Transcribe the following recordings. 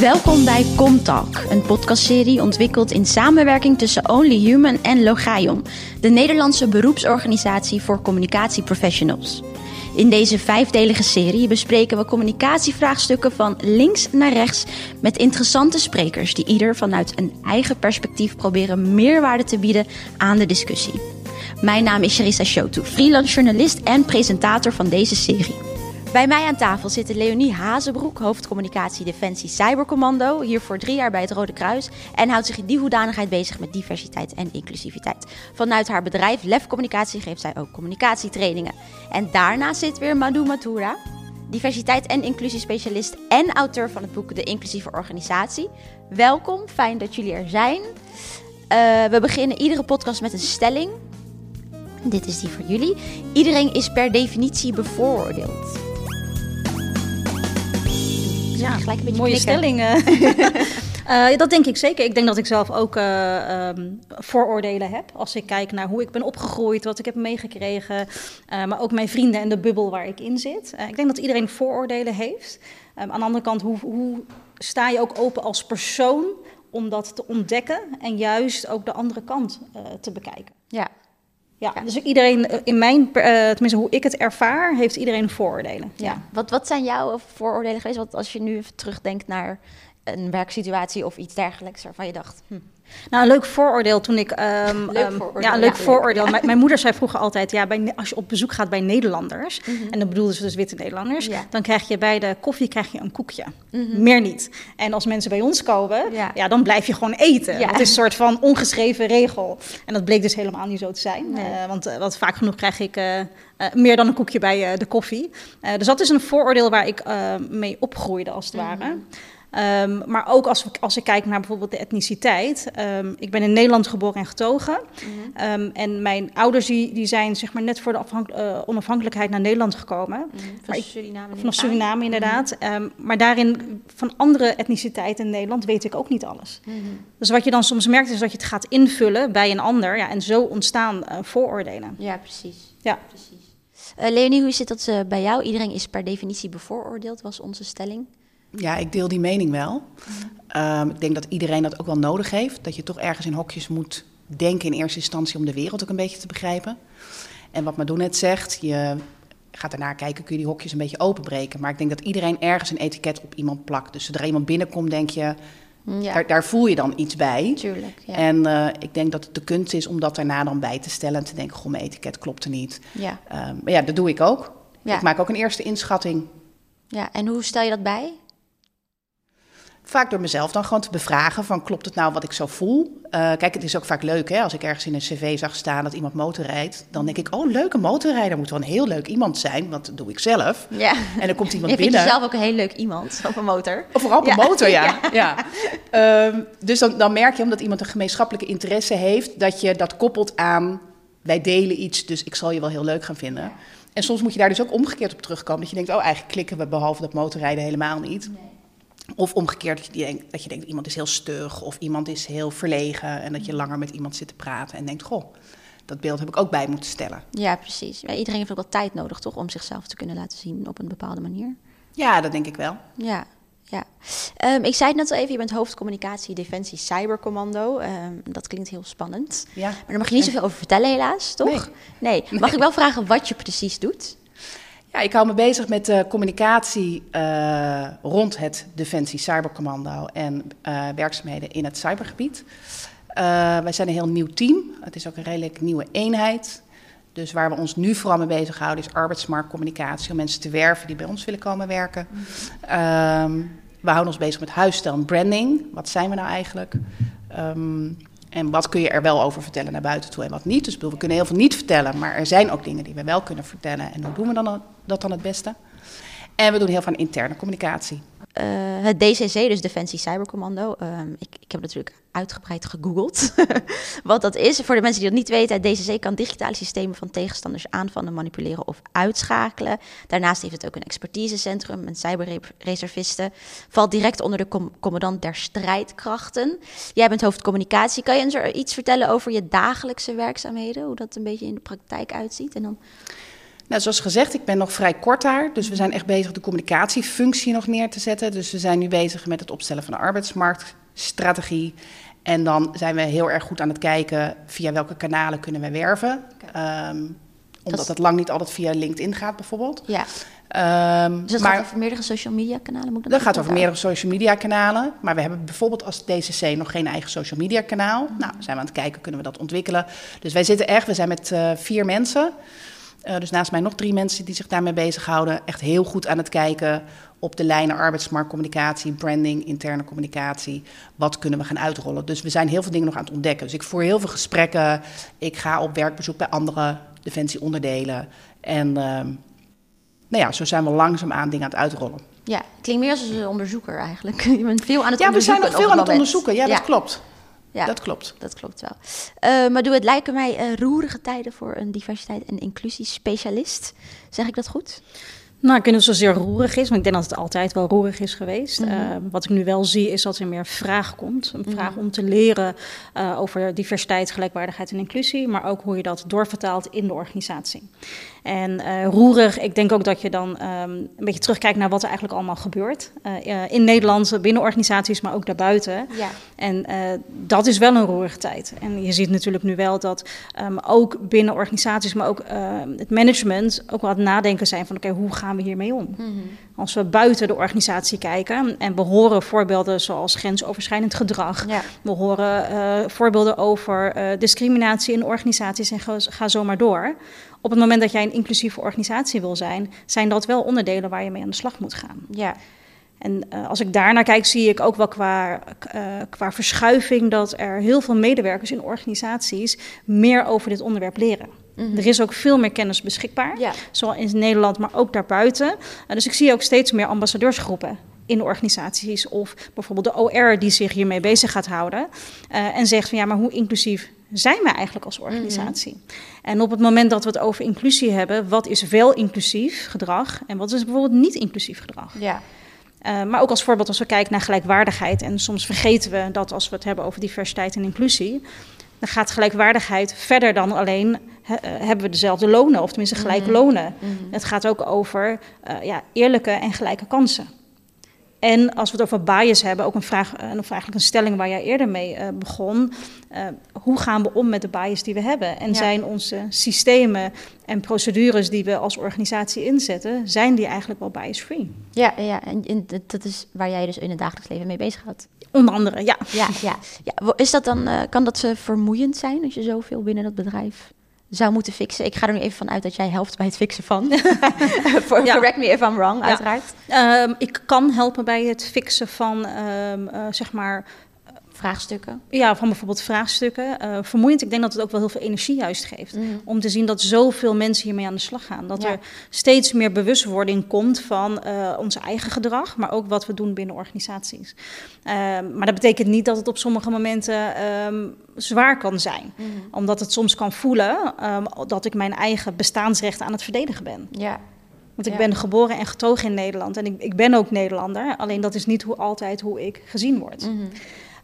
Welkom bij Comtalk, een podcastserie ontwikkeld in samenwerking tussen Only Human en Logaion, de Nederlandse beroepsorganisatie voor communicatieprofessionals. In deze vijfdelige serie bespreken we communicatievraagstukken van links naar rechts met interessante sprekers die ieder vanuit een eigen perspectief proberen meerwaarde te bieden aan de discussie. Mijn naam is Charissa Shotu, freelance journalist en presentator van deze serie. Bij mij aan tafel zit Leonie Hazenbroek, hoofdcommunicatie Defensie Cybercommando, hier voor drie jaar bij het Rode Kruis en houdt zich in die hoedanigheid bezig met diversiteit en inclusiviteit. Vanuit haar bedrijf Lef Communicatie geeft zij ook communicatietrainingen. En daarnaast zit weer Madhu Mathura, diversiteit en inclusiespecialist en auteur van het boek De Inclusieve Organisatie. Welkom, fijn dat jullie er zijn. Uh, we beginnen iedere podcast met een stelling. Dit is die voor jullie. Iedereen is per definitie bevooroordeeld. Ja, gelijk een beetje mooie stellingen. uh, dat denk ik zeker. Ik denk dat ik zelf ook uh, um, vooroordelen heb. Als ik kijk naar hoe ik ben opgegroeid, wat ik heb meegekregen. Uh, maar ook mijn vrienden en de bubbel waar ik in zit. ik denk dat iedereen vooroordelen heeft. Um, aan de andere kant, hoe, hoe sta je ook open als persoon om dat te ontdekken en juist ook de andere kant te bekijken? Ja, ja, dus iedereen, in mijn, uh, tenminste hoe ik het ervaar, heeft iedereen vooroordelen. Ja. Wat, wat zijn jouw vooroordelen geweest? Want als je nu even terugdenkt naar een werksituatie of iets dergelijks waarvan je dacht, hm, nou, een leuk vooroordeel toen ik. Um, leuk ehm, vooroordeel. Ja, een leuk vooroordeel. Mijn, mijn, moeder zei vroeger altijd: ja, bij, als je op bezoek gaat bij Nederlanders, mhm. en dan bedoelde ze dus witte Nederlanders, dan krijg je bij de koffie krijg je een koekje. Mhm. Meer niet. En als mensen bij ons komen, ja. dan blijf je gewoon eten. Het is een soort van ongeschreven regel. En dat bleek dus helemaal niet zo te zijn. Nee. Uh, want uh, wat vaak genoeg krijg ik. Uh, meer dan een koekje bij de koffie. dus dat is een vooroordeel waar ik mee opgroeide, als het mhm. ware. Um, maar ook als, als ik kijk naar bijvoorbeeld de etniciteit. Um, ik ben in Nederland geboren en getogen. Mm -hmm. um, en mijn ouders die, die zijn zeg maar net voor de uh, onafhankelijkheid naar Nederland gekomen. Mm -hmm. Van ik, Suriname. Vanaf Suriname inderdaad. -hmm. maar daarin van andere etniciteiten in Nederland weet ik ook niet alles. Mhm. Dus wat je dan soms merkt is dat je het gaat invullen bij een ander. Ja, en zo ontstaan uh, vooroordelen. Ja, precies. Ja. precies. Uh, Leonie, hoe zit dat bij jou? Iedereen is per definitie bevooroordeeld, was onze stelling. Ja, ik deel die mening wel. Um, ik denk dat iedereen dat ook wel nodig heeft. Dat je toch ergens in hokjes moet denken in eerste instantie om de wereld ook een beetje te begrijpen. En wat Madou net zegt, je gaat daarna kijken, kun je die hokjes een beetje openbreken. Maar ik denk dat iedereen ergens een etiket op iemand plakt. Dus zodra iemand binnenkomt, denk je, ja. daar, daar, voel je dan iets bij. Tuurlijk, ja. En uh, ik denk dat het de kunst is om dat daarna dan bij te stellen en te denken, goh, mijn etiket klopt er niet. Ja. Um, maar ja, dat doe ik ook. Ik maak ook een eerste inschatting. Ja, en hoe stel je dat bij? Vaak door mezelf dan gewoon te bevragen van klopt het nou wat ik zo voel? Uh, kijk, het is ook vaak leuk hè, als ik ergens in een cv zag staan dat iemand motorrijdt. Dan denk ik, oh leuke motorrijder, moet wel een heel leuk iemand zijn, want dat doe ik zelf. Ja. En dan komt iemand je binnen. Je zelf ook een heel leuk iemand op een motor. Of vooral op een motor, ja. ja. ja. Um, dus dan, dan merk je, omdat iemand een gemeenschappelijke interesse heeft, dat je dat koppelt aan wij delen iets, dus ik zal je wel heel leuk gaan vinden. Ja. En soms moet je daar dus ook omgekeerd op terugkomen. Dat je denkt, oh eigenlijk klikken we behalve dat motorrijden helemaal niet. Nee. Of omgekeerd dat je, denkt, dat je denkt iemand is heel stug of iemand is heel verlegen en dat je langer met iemand zit te praten en denkt, goh, dat beeld heb ik ook bij moeten stellen. Ja, precies. Ja, iedereen heeft ook wel tijd nodig, toch, om zichzelf te kunnen laten zien op een bepaalde manier. Ja, dat denk ik wel. Ja, ja. Um, ik zei het net al even, je bent hoofdcommunicatie Defensie Cybercommando. Um, dat klinkt heel spannend. Ja. Maar daar mag je niet zoveel over vertellen helaas, toch? Nee. nee. Mag ik wel vragen wat je precies doet? Ja, ik hou me bezig met communicatie uh, rond het Defensie Cybercommando en uh, werkzaamheden in het cybergebied. Uh, wij zijn een heel nieuw team. Het is ook een redelijk nieuwe eenheid. Dus waar we ons nu vooral mee bezighouden is arbeidsmarktcommunicatie. Om mensen te werven die bij ons willen komen werken. -hmm. we houden ons bezig met huisstijl en branding. Wat zijn we nou eigenlijk? Um, en wat kun je er wel over vertellen naar buiten toe en wat niet. Dus we kunnen heel veel niet vertellen, maar er zijn ook dingen die we wel kunnen vertellen. En hoe doen we dan dat dan het beste? En we doen heel veel interne communicatie. Uh, het DCC, dus Defensie Cybercommando. Uh, ik, ik heb natuurlijk uitgebreid gegoogeld wat dat is. Voor de mensen die dat niet weten, het DCC kan digitale systemen van tegenstanders aanvallen, manipuleren of uitschakelen. Daarnaast heeft het ook een expertisecentrum en cyberreservisten. Valt direct onder de com commandant der strijdkrachten. Jij bent hoofdcommunicatie. Kan je ons er iets vertellen over je dagelijkse werkzaamheden? Hoe dat een beetje in de praktijk uitziet? En dan... Nou, zoals gezegd, ik ben nog vrij kort daar. Dus we zijn echt bezig de communicatiefunctie nog neer te zetten. Dus we zijn nu bezig met het opstellen van de arbeidsmarktstrategie. En dan zijn we heel erg goed aan het kijken via welke kanalen kunnen wij werven. Um, omdat dat, lang niet altijd via LinkedIn gaat, bijvoorbeeld. Ja. Um, dus dat maar, gaat over meerdere social media kanalen? Moet dat, dat gaat over meerdere social media kanalen. Maar we hebben bijvoorbeeld als DCC nog geen eigen social media kanaal. Mm. Nou, zijn we aan het kijken, kunnen we dat ontwikkelen. Dus wij zitten echt, we zijn met uh, vier mensen. Uh, dus naast mij nog drie mensen die zich daarmee bezighouden. Echt heel goed aan het kijken op de lijnen arbeidsmarktcommunicatie, branding, interne communicatie. Wat kunnen we gaan uitrollen? Dus we zijn heel veel dingen nog aan het ontdekken. Dus ik voer heel veel gesprekken. Ik ga op werkbezoek bij andere defensieonderdelen. En uh, nou ja, zo zijn we langzaamaan dingen aan het uitrollen. Ja, klinkt meer als een onderzoeker eigenlijk. Je bent veel aan het ja, onderzoeken. Ja, we zijn nog veel aan het onderzoeken. Ja, dat klopt. Ja, dat klopt. Dat klopt wel. Uh, maar doe het lijken mij uh, roerige tijden voor een diversiteit- en inclusiespecialist. Zeg ik dat goed? Nou, ik weet niet of het zozeer roerig is, maar ik denk dat het altijd wel roerig is geweest. Mhm. Eh, wat ik nu wel zie, is dat er meer vraag komt. Een vraag mhm. om te leren uh, over diversiteit, gelijkwaardigheid en inclusie, maar ook hoe je dat doorvertaalt in de organisatie. En uh, roerig, ik denk ook dat je dan um, een beetje terugkijkt naar wat er eigenlijk allemaal gebeurt. Uh, in Nederland, binnen organisaties, maar ook daarbuiten. Ja. En uh, dat is wel een roerige tijd. En je ziet natuurlijk nu wel dat um, ook binnen organisaties, maar ook het management ook wel aan het nadenken zijn van oké, okay, hoe gaan we hiermee om? Mm -hmm. Als we buiten de organisatie kijken en we horen voorbeelden zoals grensoverschrijdend gedrag. Ja. We horen voorbeelden over discriminatie in organisaties en ga, ga zo maar door op het moment dat jij een inclusieve organisatie wil zijn, zijn dat wel onderdelen waar je mee aan de slag moet gaan. Ja. En uh, als ik daarnaar kijk, zie ik ook wel qua, uh, qua verschuiving dat er heel veel medewerkers in organisaties meer over dit onderwerp leren. -hmm. Er is ook veel meer kennis beschikbaar, ja. zowel in Nederland, maar ook daarbuiten. Uh, dus ik zie ook steeds meer ambassadeursgroepen in organisaties of bijvoorbeeld de OR die zich hiermee bezig gaat houden en zegt van ja, maar hoe inclusief zijn we eigenlijk als organisatie? Mm -hmm. En op het moment dat we het over inclusie hebben, wat is wel inclusief gedrag en wat is bijvoorbeeld niet inclusief gedrag? Ja. Uh, maar ook als voorbeeld als we kijken naar gelijkwaardigheid. En soms vergeten we dat als we het hebben over diversiteit en inclusie, dan gaat gelijkwaardigheid verder dan alleen he, uh, hebben we dezelfde lonen, of tenminste gelijke mm -hmm. lonen. Mm -hmm. Het gaat ook over uh, ja, eerlijke en gelijke kansen. En als we het over bias hebben, ook een vraag, of eigenlijk een stelling waar jij eerder mee uh, begon. Uh, hoe gaan we om met de bias die we hebben? En ja. zijn onze systemen en procedures die we als organisatie inzetten, zijn die eigenlijk wel bias-free? Ja, ja, en dat is waar jij dus in het dagelijks leven mee bezig gaat. Onder andere, ja. Ja, ja. ja. Is dat dan, uh, kan dat vermoeiend zijn als je zoveel binnen dat bedrijf zou moeten fixen. Ik ga er nu even van uit dat jij helpt bij het fixen van. For, ja. Correct me if I'm wrong, ja. uiteraard. Um, ik kan helpen bij het fixen van, um, uh, zeg maar, vraagstukken? Ja, van bijvoorbeeld vraagstukken. Uh, vermoeiend, ik denk dat het ook wel heel veel energie juist geeft. Mm. Om te zien dat zoveel mensen hiermee aan de slag gaan. Dat ja. er steeds meer bewustwording komt van uh, ons eigen gedrag, maar ook wat we doen binnen organisaties. Uh, maar dat betekent niet dat het op sommige momenten um, zwaar kan zijn. Mm. Omdat het soms kan voelen um, dat ik mijn eigen bestaansrechten aan het verdedigen ben. Ja. Want ik ja. ben geboren en getogen in Nederland en ik, ik, ben ook Nederlander. Alleen dat is niet hoe, altijd hoe ik gezien word. Mm -hmm.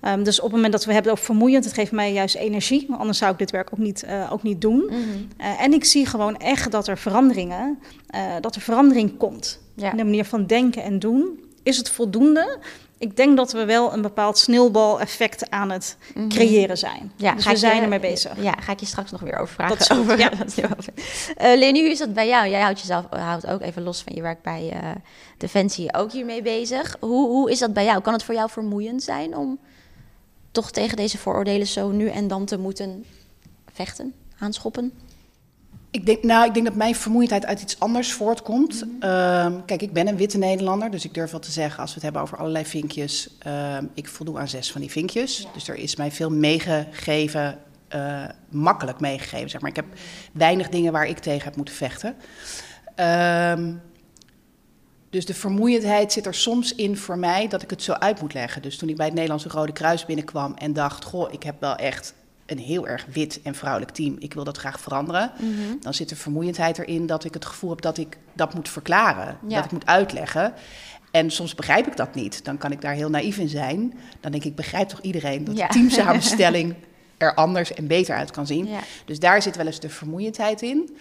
Um, dus op het moment dat we hebben over vermoeiend, het geeft mij juist energie. Anders zou ik dit werk ook niet, uh, ook niet doen. Mm -hmm. uh, en ik zie gewoon echt dat er veranderingen, uh, dat er verandering komt. Ja. In de manier van denken en doen. Is het voldoende? Ik denk dat we wel een bepaald sneeuwbal-effect aan het mm -hmm. creëren zijn. Ja, dus we zijn je, ermee bezig. Ja, ga ik je straks nog weer over vragen. Dat is over, ja. uh, Leni, hoe is dat bij jou? Jij houdt jezelf houdt ook even los van je werk bij Defensie ook hiermee bezig. Hoe, hoe is dat bij jou? Kan het voor jou vermoeiend zijn om toch tegen deze vooroordelen zo nu en dan te moeten vechten, aanschoppen? Ik denk, nou, ik denk dat mijn vermoeidheid uit iets anders voortkomt. Mm -hmm. uh, kijk, ik ben een witte Nederlander, dus ik durf wel te zeggen, als we het hebben over allerlei vinkjes, uh, ik voldoe aan zes van die vinkjes. Ja. Dus er is mij veel meegegeven, uh, makkelijk meegegeven, zeg maar. Ik heb weinig dingen waar ik tegen heb moeten vechten. Ehm, dus de vermoeiendheid zit er soms in voor mij dat ik het zo uit moet leggen. Dus toen ik bij het Nederlandse Rode Kruis binnenkwam en dacht: Goh, ik heb wel echt een heel erg wit en vrouwelijk team. Ik wil dat graag veranderen. Mm -hmm. Dan zit de vermoeiendheid erin dat ik het gevoel heb dat ik dat moet verklaren. Ja. Dat ik moet uitleggen. En soms begrijp ik dat niet. Dan kan ik daar heel naïef in zijn. Dan denk ik, begrijp toch iedereen dat ja. de teamsamenstelling er anders en beter uit kan zien. Ja. Dus daar zit wel eens de vermoeiendheid in.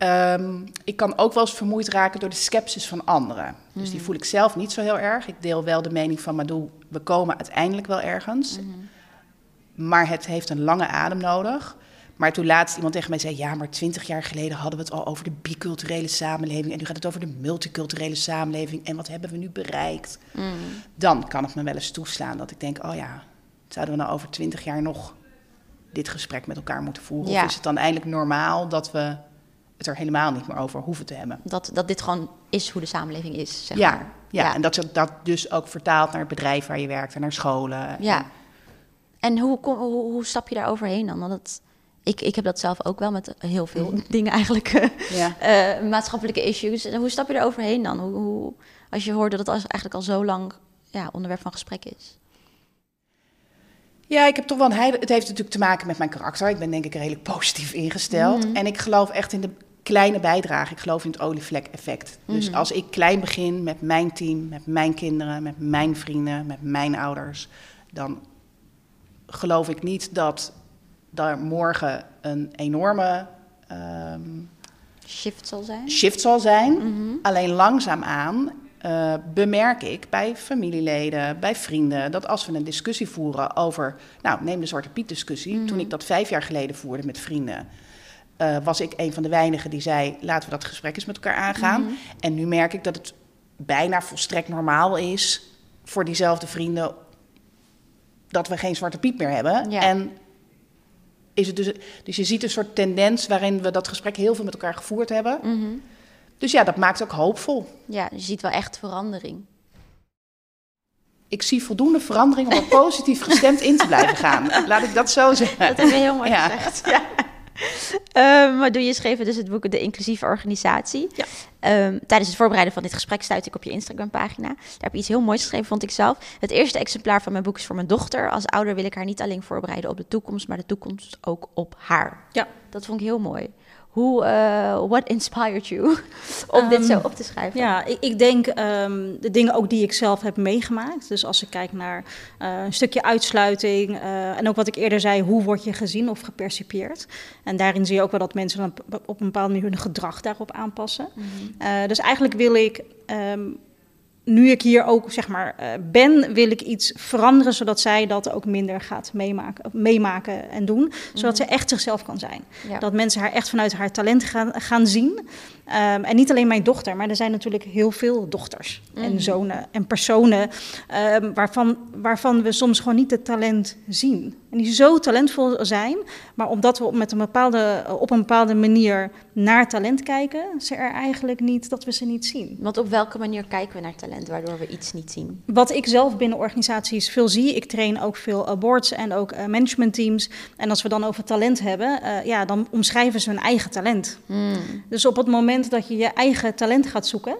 Ehm, ik kan ook wel eens vermoeid raken door de sceptisch van anderen. Dus die mhm. voel ik zelf niet zo heel erg. Ik deel wel de mening van Madou, we komen uiteindelijk wel ergens. Mhm. Maar het heeft een lange adem nodig. Maar toen laatst iemand tegen mij zei: Ja, maar twintig jaar geleden hadden we het al over de biculturele samenleving. En nu gaat het over de multiculturele samenleving. En wat hebben we nu bereikt? Mhm. Dan kan het me wel eens toeslaan dat ik denk: Oh ja, zouden we nou over twintig jaar nog dit gesprek met elkaar moeten voeren? Of is het dan eindelijk normaal dat we het er helemaal niet meer over hoeven te hebben? Dat, dat dit gewoon is hoe de samenleving is, zeg ja, maar. Ja, ja, en dat je dat dus ook vertaalt naar het bedrijf waar je werkt en naar scholen. Ja. En, en hoe, hoe, hoe, stap je daar overheen dan? Want het, ik, ik heb dat zelf ook wel met heel veel mm. dingen eigenlijk. Ja. Uh, maatschappelijke issues. Hoe stap je er overheen dan? Hoe, hoe, als je hoort dat het eigenlijk al zo lang ja, onderwerp van gesprek is? Ja, ik heb toch wel een heide... Het heeft natuurlijk te maken met mijn karakter. Ik ben denk ik redelijk positief ingesteld. Mhm. En ik geloof echt in de kleine bijdrage. Ik geloof in het olievlek-effect. Dus mhm. als ik klein begin met mijn team, met mijn kinderen, met mijn vrienden, met mijn ouders, dan geloof ik niet dat daar morgen een enorme ehm, shift zal zijn. Shift zal zijn. Mhm. Alleen langzaamaan uh, bemerk ik bij familieleden, bij vrienden, dat als we een discussie voeren over, nou neem de Zwarte Piet discussie, mhm. toen ik dat vijf jaar geleden voerde met vrienden, uh, was ik een van de weinigen die zei, laten we dat gesprek eens met elkaar aangaan. Mhm. En nu merk ik dat het bijna volstrekt normaal is voor diezelfde vrienden dat we geen Zwarte Piet meer hebben. En is het dus, dus je ziet een soort tendens waarin we dat gesprek heel veel met elkaar gevoerd hebben. Mhm. Dus ja, dat maakt ook hoopvol. Ja, je ziet wel echt verandering. Ik zie voldoende verandering om er positief gestemd in te blijven gaan. Laat ik dat zo zeggen. Dat heb je heel mooi gezegd. Ja. Um, maar doe je schreef dus het boek De Inclusieve Organisatie. Ja. Ehm, tijdens het voorbereiden van dit gesprek stuitte ik op je Instagram-pagina. Daar heb je iets heel moois geschreven, vond ik zelf. Het eerste exemplaar van mijn boek is voor mijn dochter. Als ouder wil ik haar niet alleen voorbereiden op de toekomst, maar de toekomst ook op haar. Ja. Dat vond ik heel mooi. Hoe, uh, what inspired you om dit zo ehm, op te schrijven? Ja, ik, ik denk um, de dingen ook die ik zelf heb meegemaakt. Dus als ik kijk naar uh, een stukje uitsluiting uh, en ook wat ik eerder zei, hoe word je gezien of gepercipieerd? En daarin zie je ook wel dat mensen dan op een bepaalde manier hun gedrag daarop aanpassen. Mm -hmm. dus eigenlijk wil ik um, nu ik hier ook zeg maar uh, ben, wil ik iets veranderen zodat zij dat ook minder gaat meemaken, meemaken en doen. Zodat mhm. ze echt zichzelf kan zijn. Dat mensen haar echt vanuit haar talent gaan, gaan zien. Um, en niet alleen mijn dochter, maar er zijn natuurlijk heel veel dochters en mhm. zonen en personen um, waarvan, waarvan we soms gewoon niet het talent zien. En die zo talentvol zijn, maar omdat we met een bepaalde, op een bepaalde manier naar talent kijken, ze er eigenlijk niet dat we ze niet zien. Want op welke manier kijken we naar talent, waardoor we iets niet zien? Wat ik zelf binnen organisaties veel zie, ik train ook veel boards en ook uh, managementteams. En als we dan over talent hebben, uh, ja, dan omschrijven ze hun eigen talent. Hmm. Dus op het moment dat je je eigen talent gaat zoeken,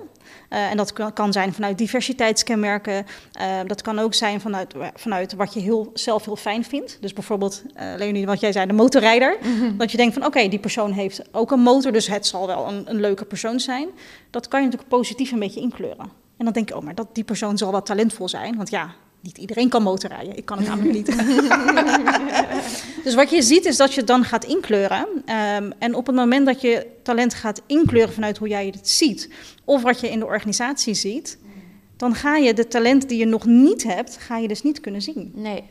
uh, en dat kan zijn vanuit diversiteitskenmerken. Uh, dat kan ook zijn vanuit, vanuit wat je heel, zelf heel fijn vindt. Dus bijvoorbeeld, uh, Leonie, wat jij zei, de motorrijder. Mhm. Dat je denkt van oké, die persoon heeft ook een motor, dus het zal wel een, een leuke persoon zijn. Dat kan je natuurlijk positief een beetje inkleuren. En dan denk je, oh, maar dat, die persoon zal wel talentvol zijn. Want ja, niet iedereen kan motorrijden. Ik kan het namelijk niet. dus wat je ziet is dat je dan gaat inkleuren. Um, en op het moment dat je talent gaat inkleuren vanuit hoe jij het ziet, of wat je in de organisatie ziet, dan ga je de talent die je nog niet hebt, ga je dus niet kunnen zien. Nee.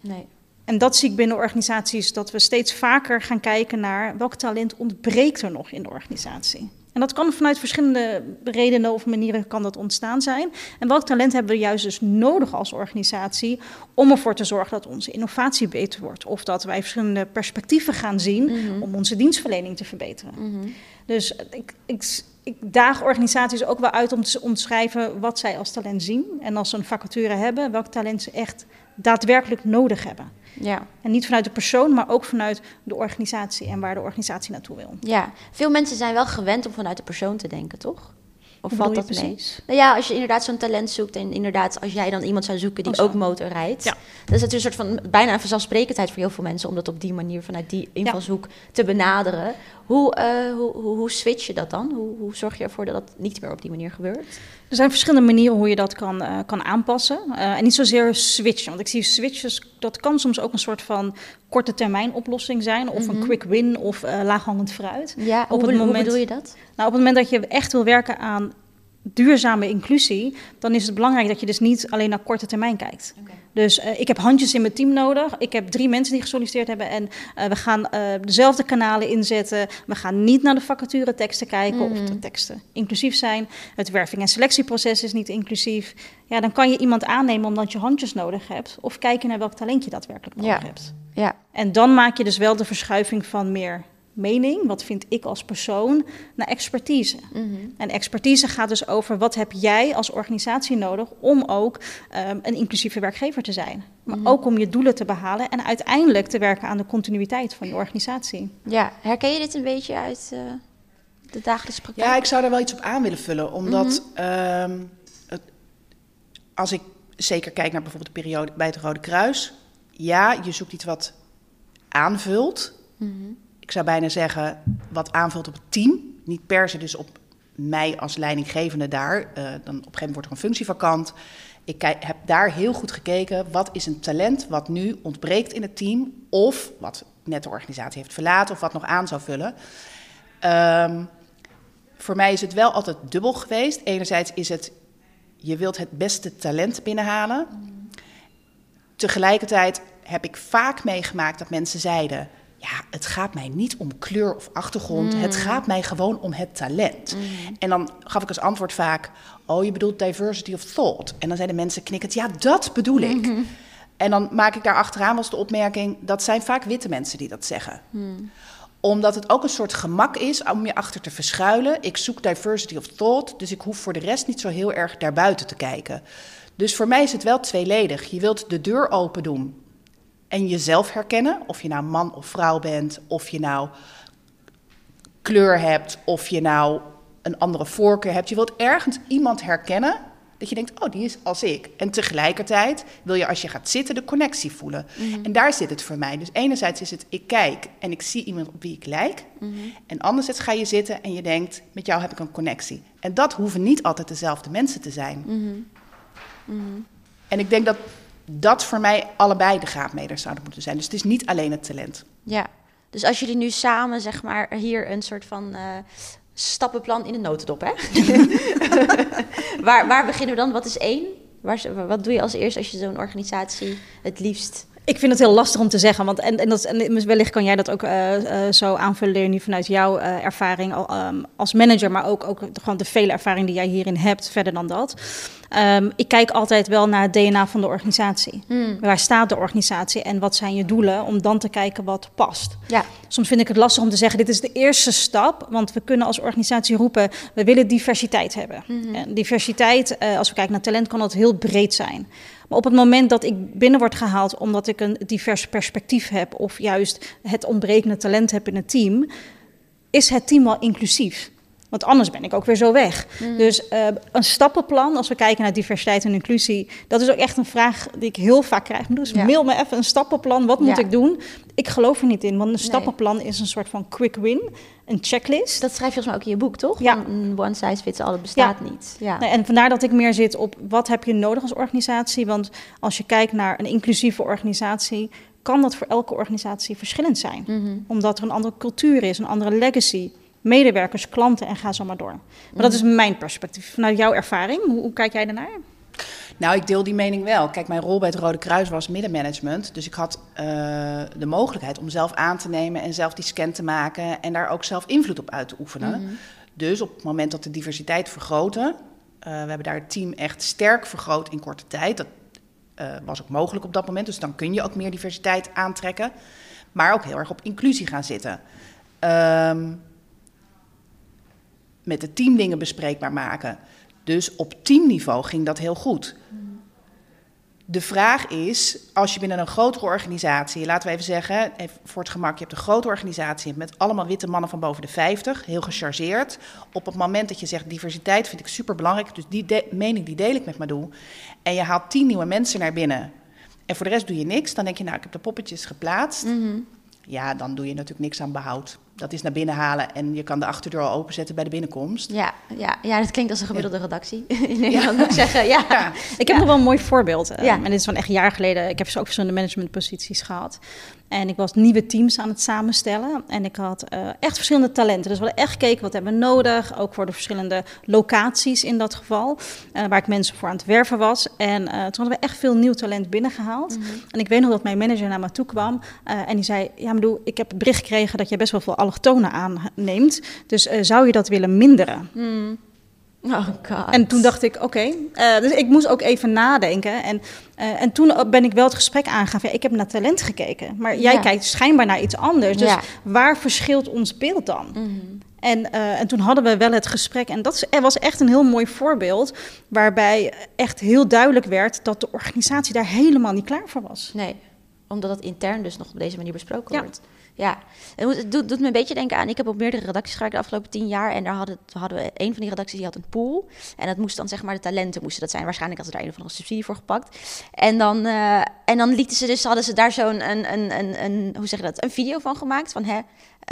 nee. En dat zie ik binnen organisaties, dat we steeds vaker gaan kijken naar welk talent ontbreekt er nog in de organisatie. En dat kan vanuit verschillende redenen of manieren kan dat ontstaan zijn. En welk talent hebben we juist dus nodig als organisatie om ervoor te zorgen dat onze innovatie beter wordt. Of dat wij verschillende perspectieven gaan zien mhm. om onze dienstverlening te verbeteren. Mhm. Dus ik, ik, ik daag organisaties ook wel uit om te omschrijven wat zij als talent zien. En als ze een vacature hebben, welk talent ze echt daadwerkelijk nodig hebben. Ja. En niet vanuit de persoon, maar ook vanuit de organisatie en waar de organisatie naartoe wil. Ja, veel mensen zijn wel gewend om vanuit de persoon te denken, toch? Of valt dat mee? Nou ja, als je inderdaad zo'n talent zoekt en inderdaad als jij dan iemand zou zoeken die oh, ook motor rijdt. Ja. Dan is het een soort van bijna een vanzelfsprekendheid voor heel veel mensen om dat op die manier vanuit die invalshoek te benaderen. Hoe, uh, hoe, hoe, hoe, switch je dat dan? Hoe, hoe zorg je ervoor dat dat niet meer op die manier gebeurt? Er zijn verschillende manieren hoe je dat kan, uh, kan aanpassen. Uh, en niet zozeer switchen. Want ik zie switches, dat kan soms ook een soort van korte termijn oplossing zijn. Of een mhm. quick win of uh, laaghangend fruit. Ja, op het moment, hoe bedoel je dat? Nou, op het moment dat je echt wil werken aan duurzame inclusie, dan is het belangrijk dat je dus niet alleen naar korte termijn kijkt. Dus uh, ik heb handjes in mijn team nodig. Ik heb drie mensen die gesolliciteerd hebben en uh, we gaan uh, dezelfde kanalen inzetten. We gaan niet naar de vacature teksten kijken of de mhm. teksten inclusief zijn. Het werving- en selectieproces is niet inclusief. Ja, dan kan je iemand aannemen omdat je handjes nodig hebt of kijken naar welk talent je daadwerkelijk nodig ja. hebt. Ja. En dan maak je dus wel de verschuiving van meer mening, wat vind ik als persoon, naar expertise. Mhm. En expertise gaat dus over wat heb jij als organisatie nodig om ook um, een inclusieve werkgever te zijn. Maar mhm. ook om je doelen te behalen en uiteindelijk te werken aan de continuïteit van je organisatie. Ja, herken je dit een beetje uit uh, de dagelijkse praktijk? Ja, ik zou daar wel iets op aan willen vullen, omdat mhm. ehm, het, als ik zeker kijk naar bijvoorbeeld de periode bij het Rode Kruis, ja, je zoekt iets wat aanvult ik zou bijna zeggen, wat aanvult op het team. Niet per se dus op mij als leidinggevende daar. Uh, dan op een gegeven moment wordt er een functie vakant. Ik heb daar heel goed gekeken, wat is een talent wat nu ontbreekt in het team... of wat net de organisatie heeft verlaten of wat nog aan zou vullen. Um, voor mij is het wel altijd dubbel geweest. Enerzijds is het, je wilt het beste talent binnenhalen. Tegelijkertijd heb ik vaak meegemaakt dat mensen zeiden ja, het gaat mij niet om kleur of achtergrond. Het mm. gaat mij gewoon om het talent. Mm. En dan gaf ik als antwoord vaak: Oh, je bedoelt diversity of thought. En dan zeiden mensen knikkend: Ja, dat bedoel ik. Mm-hmm. En dan maak ik daar achteraan was de opmerking: dat zijn vaak witte mensen die dat zeggen. Mm. Omdat het ook een soort gemak is om je achter te verschuilen. Ik zoek diversity of thought, dus ik hoef voor de rest niet zo heel erg daarbuiten te kijken. Dus voor mij is het wel tweeledig. Je wilt de deur open doen en jezelf herkennen. Of je nou man of vrouw bent, of je nou kleur hebt, of je nou een andere voorkeur hebt. Je wilt ergens iemand herkennen dat je denkt, oh, die is als ik. En tegelijkertijd wil je als je gaat zitten de connectie voelen. Mhm. En daar zit het voor mij. Dus enerzijds is het, ik kijk en ik zie iemand op wie ik lijk. Mhm. En anderzijds ga je zitten en je denkt, met jou heb ik een connectie. En dat hoeven niet altijd dezelfde mensen te zijn. Mhm. En ik denk dat dat voor mij allebei de graadmeters zouden moeten zijn. Dus het is niet alleen het talent. Ja, dus als jullie nu samen, zeg maar, hier een soort van uh, stappenplan in de notendop, hè? waar, waar beginnen we dan? Wat is één? Waar, wat doe je als eerst als je zo'n organisatie het liefst ik vind het heel lastig om te zeggen, want en, en, dat, en wellicht kan jij dat ook uh, uh, zo aanvullen, nu vanuit jouw uh, ervaring um, als manager, maar ook, ook gewoon de vele ervaring die jij hierin hebt, verder dan dat. Um, ik kijk altijd wel naar het DNA van de organisatie. Hmm. Waar staat de organisatie en wat zijn je doelen, om dan te kijken wat past. Ja. Soms vind ik het lastig om te zeggen, dit is de eerste stap, want we kunnen als organisatie roepen, we willen diversiteit hebben. Hmm. En diversiteit, als we kijken naar talent, kan dat heel breed zijn. Maar op het moment dat ik binnen word gehaald omdat ik een divers perspectief heb of juist het ontbrekende talent heb in het team, is het team wel inclusief. Want anders ben ik ook weer zo weg. Mm. Dus uh, een stappenplan, als we kijken naar diversiteit en inclusie, dat is ook echt een vraag die ik heel vaak krijg. Dus mail me even een stappenplan, wat moet ik doen? Ik geloof er niet in, want een stappenplan is een soort van quick win, een checklist. Dat schrijf je volgens mij ook in je boek, toch? Ja. Een one size fits all, bestaat niet. Ja. Nee, en vandaar dat ik meer zit op wat heb je nodig als organisatie. Want als je kijkt naar een inclusieve organisatie, kan dat voor elke organisatie verschillend zijn. Mhm. Omdat er een andere cultuur is, een andere legacy medewerkers, klanten en ga zo maar door. Maar dat is mijn perspectief. Vanuit jouw ervaring, hoe, hoe kijk jij daarnaar? Nou, ik deel die mening wel. Kijk, mijn rol bij het Rode Kruis was middenmanagement. Dus ik had uh, de mogelijkheid om zelf aan te nemen en zelf die scan te maken en daar ook zelf invloed op uit te oefenen. Mhm. Dus op het moment dat de diversiteit vergroten, uh, we hebben daar het team echt sterk vergroot in korte tijd. Dat uh, was ook mogelijk op dat moment. Dus dan kun je ook meer diversiteit aantrekken. Maar ook heel erg op inclusie gaan zitten. Um, met het team dingen bespreekbaar maken. Dus op teamniveau ging dat heel goed. De vraag is, als je binnen een grotere organisatie, laten we even zeggen, voor het gemak, je hebt een grote organisatie met allemaal witte mannen van boven de 50, heel gechargeerd. Op het moment dat je zegt diversiteit vind ik super belangrijk, dus die mening die deel ik met Madou. En je haalt tien nieuwe mensen naar binnen en voor de rest doe je niks, dan denk je, nou, ik heb de poppetjes geplaatst. Mhm. Ja, dan doe je natuurlijk niks aan behoud. Dat is naar binnen halen en je kan de achterdeur al openzetten bij de binnenkomst. Ja, ja, ja dat klinkt als een gemiddelde redactie in Nederland, moet ik zeggen. Ja. Ik heb nog wel een mooi voorbeeld. Ja. En dit is van echt jaar geleden. Ik heb ook verschillende managementposities gehad. En ik was nieuwe teams aan het samenstellen. En ik had uh, echt verschillende talenten. Dus we hadden echt gekeken wat hebben we nodig. Ook voor de verschillende locaties in dat geval. Uh, waar ik mensen voor aan het werven was. En uh, toen hadden we echt veel nieuw talent binnengehaald. Mm -hmm. En ik weet nog dat mijn manager naar me toe kwam. en die zei, ja maar ik heb het bericht gekregen dat je best wel veel allochtonen aanneemt. Dus zou je dat willen minderen? Mm. Oh God. En toen dacht ik, oké. Okay. Uh, dus ik moest ook even nadenken. En, uh, en toen ben ik wel het gesprek aangegaan. Ja, ik heb naar talent gekeken. Maar jij ja. kijkt schijnbaar naar iets anders. Dus ja. waar verschilt ons beeld dan? Mm -hmm. En, uh, en toen hadden we wel het gesprek. En dat was echt een heel mooi voorbeeld. Waarbij echt heel duidelijk werd dat de organisatie daar helemaal niet klaar voor was. Nee, omdat het intern dus nog op deze manier besproken wordt. Ja, het doet, doet, me een beetje denken aan. Ik heb op meerdere redacties gewerkt de afgelopen tien jaar. En daar hadden, hadden we een van die redacties die had een pool. En dat moest dan zeg maar de talenten moesten dat zijn. Waarschijnlijk hadden ze daar een of andere subsidie voor gepakt. En dan, uh, en dan lieten ze dus, hadden ze daar zo'n een, een, een, een, hoe zeg je dat, een video van gemaakt. Van hè,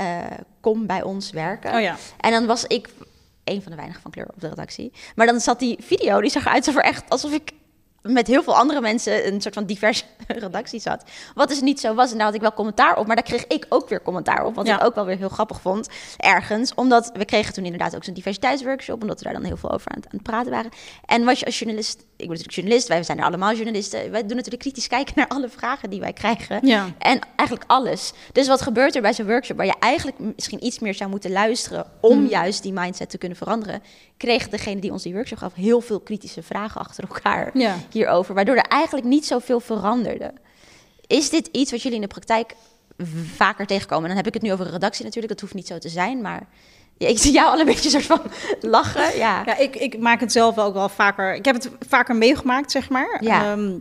uh, kom bij ons werken. Oh ja. En dan was ik een van de weinigen van kleur op de redactie. Maar dan zat die video, die zag eruit alsof, echt, alsof ik met heel veel andere mensen een soort van diverse redactie zat. Wat dus niet zo was. En daar had ik wel commentaar op. Maar daar kreeg ik ook weer commentaar op. Wat ja. ik ook wel weer heel grappig vond. Ergens. Omdat we kregen toen inderdaad ook zo'n diversiteitsworkshop. Omdat we daar dan heel veel over aan het, aan het praten waren. En was je als journalist... Ik ben natuurlijk journalist. Wij zijn er allemaal journalisten. Wij doen natuurlijk kritisch kijken naar alle vragen die wij krijgen. Ja. En eigenlijk alles. Dus wat gebeurt er bij zo'n workshop... waar je eigenlijk misschien iets meer zou moeten luisteren... om Hmm. juist die mindset te kunnen veranderen... kreeg degene die ons die workshop gaf... heel veel kritische vragen achter elkaar Ja. Hierover, waardoor er eigenlijk niet zoveel veranderde. Is dit iets wat jullie in de praktijk vaker tegenkomen? Dan heb ik het nu over een redactie natuurlijk, dat hoeft niet zo te zijn, maar ja, ik zie jou al een beetje soort van lachen. Ja, Ja, ik, ik maak het zelf ook wel vaker. Ik heb het vaker meegemaakt, zeg maar. Ja. Ehm,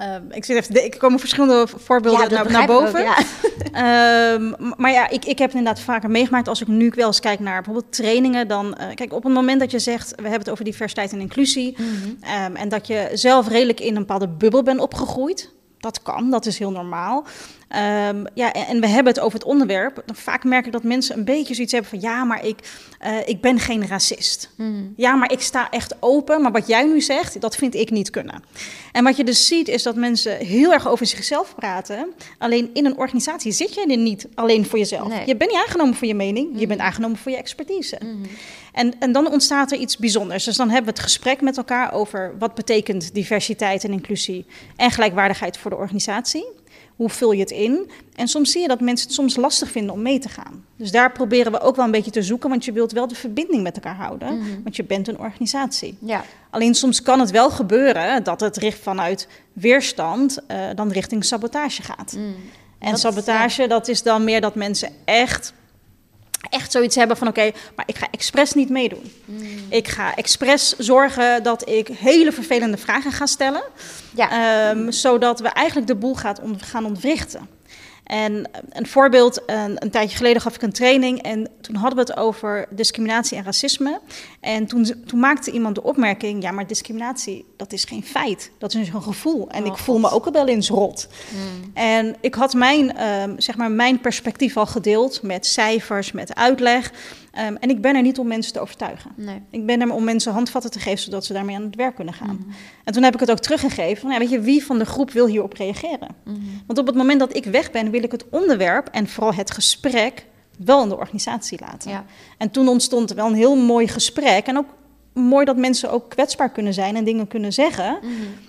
ehm, ik zit even. Ik komen verschillende voorbeelden Ja, naar, boven. ook, ja. Ehm, maar ja, ik, ik heb het inderdaad vaker meegemaakt. Als ik nu wel eens kijk naar bijvoorbeeld trainingen, dan eh, kijk op het moment dat je zegt, we hebben het over diversiteit en inclusie, ehm, en dat je zelf redelijk in een bepaalde bubbel bent opgegroeid. Dat kan, dat is heel normaal. Ehm, ja, en, en we hebben het over het onderwerp. Dan vaak merk ik dat mensen een beetje zoiets hebben van... ja, maar ik, eh, ik ben geen racist. Ja, maar ik sta echt open. Maar wat jij nu zegt, dat vind ik niet kunnen. En wat je dus ziet, is dat mensen heel erg over zichzelf praten. Alleen in een organisatie zit je er niet alleen voor jezelf. Nee. Je bent niet aangenomen voor je mening. Je bent aangenomen voor je expertise. En, en dan ontstaat er iets bijzonders. Dus dan hebben we het gesprek met elkaar over... wat betekent diversiteit en inclusie... en gelijkwaardigheid voor de organisatie... Hoe vul je het in? En soms zie je dat mensen het soms lastig vinden om mee te gaan. Dus daar proberen we ook wel een beetje te zoeken, want je wilt wel de verbinding met elkaar houden, want je bent een organisatie. ja. Alleen soms kan het wel gebeuren dat het richt vanuit weerstand eh, dan richting sabotage gaat. En Dat- sabotage, dat is dan meer dat mensen echt, echt zoiets hebben van... oké, maar ik ga expres niet meedoen. Ik ga expres zorgen dat ik hele vervelende vragen ga stellen... Ja. Ehm, zodat we eigenlijk de boel gaat ont- gaan ontwrichten. En een voorbeeld, een, een tijdje geleden gaf ik een training en toen hadden we het over discriminatie en racisme. En toen, toen maakte iemand de opmerking, ja maar discriminatie, dat is geen feit, dat is een gevoel. En Oh, ik voel me ook wel eens rot. Hmm. En ik had mijn, ehm, zeg maar mijn perspectief al gedeeld met cijfers, met uitleg. Ehm, en ik ben er niet om mensen te overtuigen. Nee. Ik ben er om mensen handvatten te geven, zodat ze daarmee aan het werk kunnen gaan. En toen heb ik het ook teruggegeven. Van, ja, weet je, wie van de groep wil hierop reageren? Want op het moment dat ik weg ben, wil ik het onderwerp en vooral het gesprek wel in de organisatie laten. Ja. En toen ontstond er wel een heel mooi gesprek. En ook mooi dat mensen ook kwetsbaar kunnen zijn en dingen kunnen zeggen.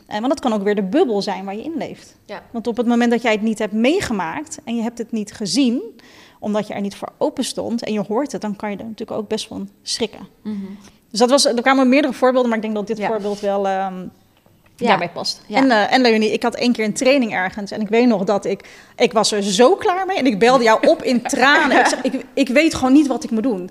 Eh, want dat kan ook weer de bubbel zijn waar je in leeft. Ja. Want op het moment dat jij het niet hebt meegemaakt en je hebt het niet gezien, omdat je er niet voor open stond en je hoort het, dan kan je er natuurlijk ook best van schrikken. Dus dat was, er kwamen meerdere voorbeelden, maar ik denk dat dit Ja. voorbeeld wel ehm, Ja. daarbij past. Ja. En, eh, en Leonie, ik had één keer een training ergens en ik weet nog dat ik, ik was er zo klaar mee en ik belde jou op in tranen. ik, zeg, ik, ik weet gewoon niet wat ik moet doen.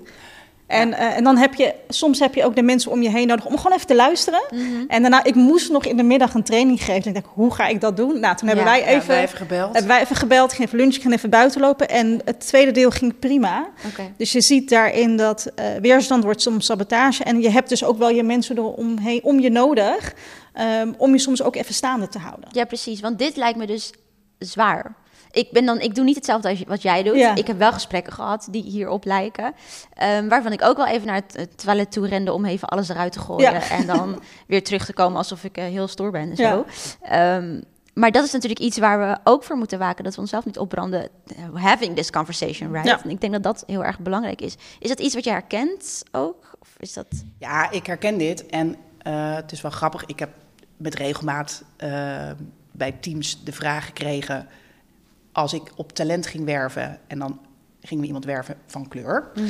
En, eh, en dan heb je, soms heb je ook de mensen om je heen nodig om gewoon even te luisteren. Mhm. En daarna, ik moest nog in de middag een training geven. En ik dacht, hoe ga ik dat doen? Nou, toen hebben Ja, wij Ja, even, wij even gebeld. hebben wij even gebeld, ging even lunchen, ging even buiten lopen. En het tweede deel ging prima. Dus je ziet daarin dat eh, weerstand wordt soms sabotage. En je hebt dus ook wel je mensen eromheen, om je nodig, ehm, om je soms ook even staande te houden. Ja, precies. Want dit lijkt me dus zwaar. Ik, ben dan, ik doe niet hetzelfde als wat jij doet. Ik heb wel gesprekken gehad die hierop lijken. Um, waarvan ik ook wel even naar het, toilet toe rende om even alles eruit te gooien. En dan weer terug te komen alsof ik uh, heel stoer ben en zo. Um, maar dat is natuurlijk iets waar we ook voor moeten waken. Dat we onszelf niet opbranden. Having this conversation, right? En ik denk dat dat heel erg belangrijk is. Is dat iets wat je herkent ook? Of is dat... Ja, ik herken dit. En uh, het is wel grappig. Ik heb met regelmaat uh, bij teams de vraag gekregen als ik op talent ging werven en dan gingen we iemand werven van kleur. Mhm.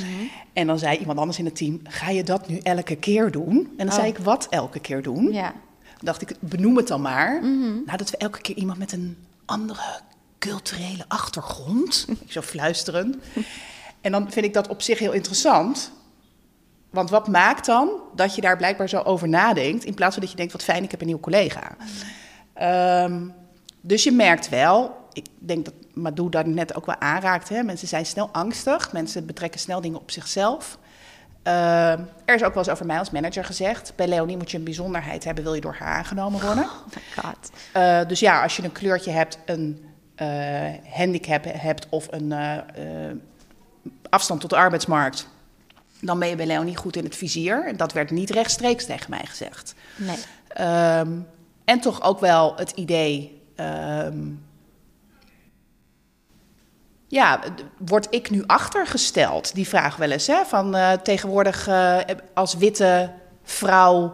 En dan zei iemand anders in het team: Ga je dat nu elke keer doen? En dan oh. zei ik: Wat elke keer doen? Ja. Dan dacht ik: Benoem het dan maar. Mm Nou, dat we elke keer iemand met een andere culturele achtergrond. ik zo fluisterend. En dan vind ik dat op zich heel interessant. Want wat maakt dan dat je daar blijkbaar zo over nadenkt, in plaats van dat je denkt: wat fijn, ik heb een nieuwe collega. Ehm, dus je merkt wel, ik denk dat Madou daar net ook wel aanraakt. Hè? Mensen zijn snel angstig, mensen betrekken snel dingen op zichzelf. Uh, er is ook wel eens over mij als manager gezegd: bij Leonie moet je een bijzonderheid hebben, wil je door haar aangenomen worden. Oh my god. Uh, dus ja, als je een kleurtje hebt, een uh, handicap hebt of een afstand tot de arbeidsmarkt, dan ben je bij Leonie goed in het vizier. En dat werd niet rechtstreeks tegen mij gezegd. Nee. Um, en toch ook wel het idee. Um, ja, word ik nu achtergesteld? Die vraag wel eens. Hè? Van uh, tegenwoordig uh, als witte vrouw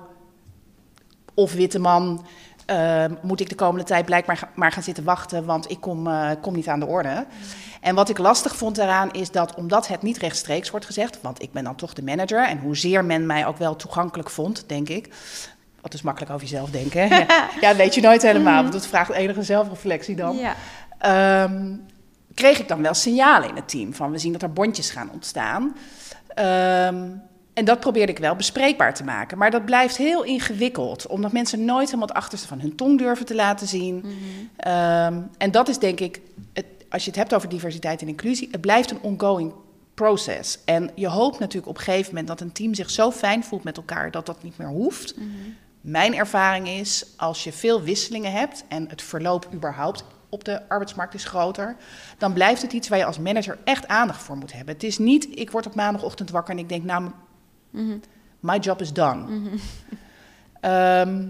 of witte man. Uh, moet ik de komende tijd blijkbaar maar gaan zitten wachten, want ik kom, kom niet aan de orde. En wat ik lastig vond daaraan is dat, omdat het niet rechtstreeks wordt gezegd, want ik ben dan toch de manager en hoezeer men mij ook wel toegankelijk vond, denk ik, wat is makkelijk over jezelf denken. ja. weet je nooit helemaal. Want het vraagt enige zelfreflectie dan. Ja. Ehm, kreeg ik dan wel signalen in het team van we zien dat er bondjes gaan ontstaan. Um, en dat probeerde ik wel bespreekbaar te maken. Maar dat blijft heel ingewikkeld, omdat mensen nooit helemaal het achterste van hun tong durven te laten zien. Mhm. Ehm, en dat is denk ik, het, als je het hebt over diversiteit en inclusie, het blijft een ongoing process. En je hoopt natuurlijk op een gegeven moment dat een team zich zo fijn voelt met elkaar dat dat niet meer hoeft. Mhm. Mijn ervaring is, als je veel wisselingen hebt en het verloop überhaupt op de arbeidsmarkt is groter, dan blijft het iets waar je als manager echt aandacht voor moet hebben. Het is niet, ik word op maandagochtend wakker en ik denk, nou, mm my job is done. Mhm. Ehm,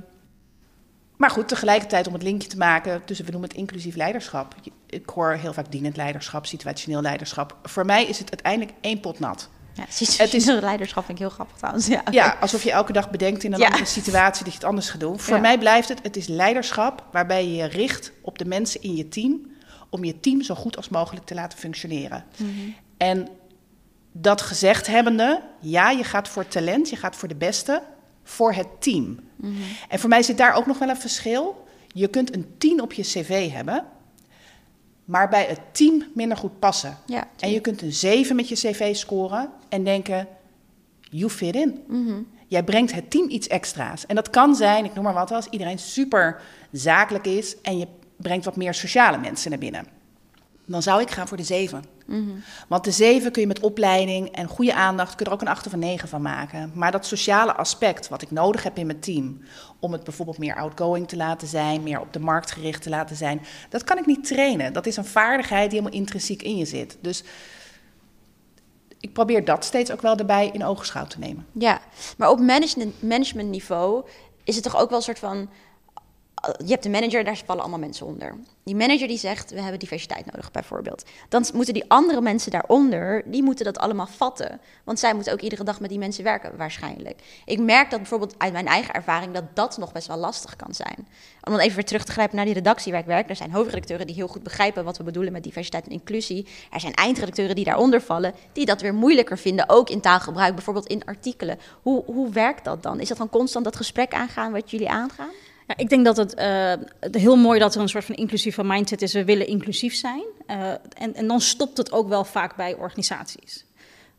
maar goed, tegelijkertijd om het linkje te maken tussen, we noemen het inclusief leiderschap. Ik hoor heel vaak dienend leiderschap, situationeel leiderschap. Voor mij is het uiteindelijk één pot nat. Ja, het is leiderschap vind ik heel grappig trouwens. Ja, ja alsof je elke dag bedenkt in een andere situatie dat je het anders gaat doen. Voor mij blijft het, het is leiderschap waarbij je je richt op de mensen in je team om je team zo goed als mogelijk te laten functioneren. Mhm. En dat gezegd hebbende, ja, je gaat voor talent, je gaat voor de beste, voor het team. Mhm. En voor mij zit daar ook nog wel een verschil. Je kunt een 10 op je cv hebben, maar bij het team minder goed passen. Ja, en je kunt een 7 met je cv scoren en denken, you fit in. Mhm. Jij brengt het team iets extra's. En dat kan zijn, ik noem maar wat, als iedereen super zakelijk is en je brengt wat meer sociale mensen naar binnen. Dan zou ik gaan voor de 7. Mhm. Want de 7 kun je met opleiding en goede aandacht kun je er ook een 8 of een 9 van maken. Maar dat sociale aspect wat ik nodig heb in mijn team, om het bijvoorbeeld meer outgoing te laten zijn, meer op de markt gericht te laten zijn, dat kan ik niet trainen. Dat is een vaardigheid die helemaal intrinsiek in je zit. Dus ik probeer dat steeds ook wel erbij in oogschouw te nemen. Ja, maar op management, managementniveau is het toch ook wel een soort van je hebt de manager, daar vallen allemaal mensen onder. Die manager die zegt, we hebben diversiteit nodig bijvoorbeeld. Dan moeten die andere mensen daaronder, die moeten dat allemaal vatten. Want zij moeten ook iedere dag met die mensen werken waarschijnlijk. Ik merk dat bijvoorbeeld uit mijn eigen ervaring dat dat nog best wel lastig kan zijn. Om dan even weer terug te grijpen naar die redactie waar ik werk. Er zijn hoofdredacteuren die heel goed begrijpen wat we bedoelen met diversiteit en inclusie. Er zijn eindredacteuren die daaronder vallen, die dat weer moeilijker vinden, ook in taalgebruik, bijvoorbeeld in artikelen. Hoe, hoe werkt dat dan? Is dat dan constant dat gesprek aangaan wat jullie aangaan? Ja, ik denk dat het uh, heel mooi dat er een soort van inclusieve mindset is. We willen inclusief zijn. Uh, en, en dan stopt het ook wel vaak bij organisaties.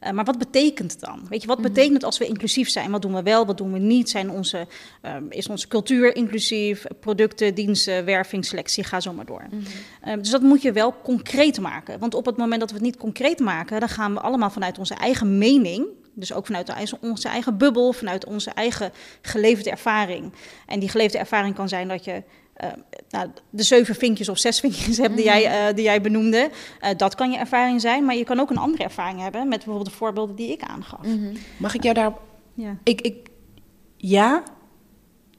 Uh, maar wat betekent het dan? Weet je, wat mhm. betekent het als we inclusief zijn? Wat doen we wel, wat doen we niet? Zijn onze, is onze cultuur inclusief? Producten, diensten, werving, selectie, ga zo maar door. Mm dus dat moet je wel concreet maken. Want op het moment dat we het niet concreet maken, dan gaan we allemaal vanuit onze eigen mening Dus ook vanuit onze eigen bubbel, vanuit onze eigen geleefde ervaring. En die geleefde ervaring kan zijn dat je uh, nou, de zeven vinkjes of zes vinkjes hebt die, jij, uh, die jij benoemde. Uh, dat kan je ervaring zijn, maar je kan ook een andere ervaring hebben met bijvoorbeeld de voorbeelden die ik aangaf. -hmm. Mag ik jou daar. Ja. Ik, ik, ja,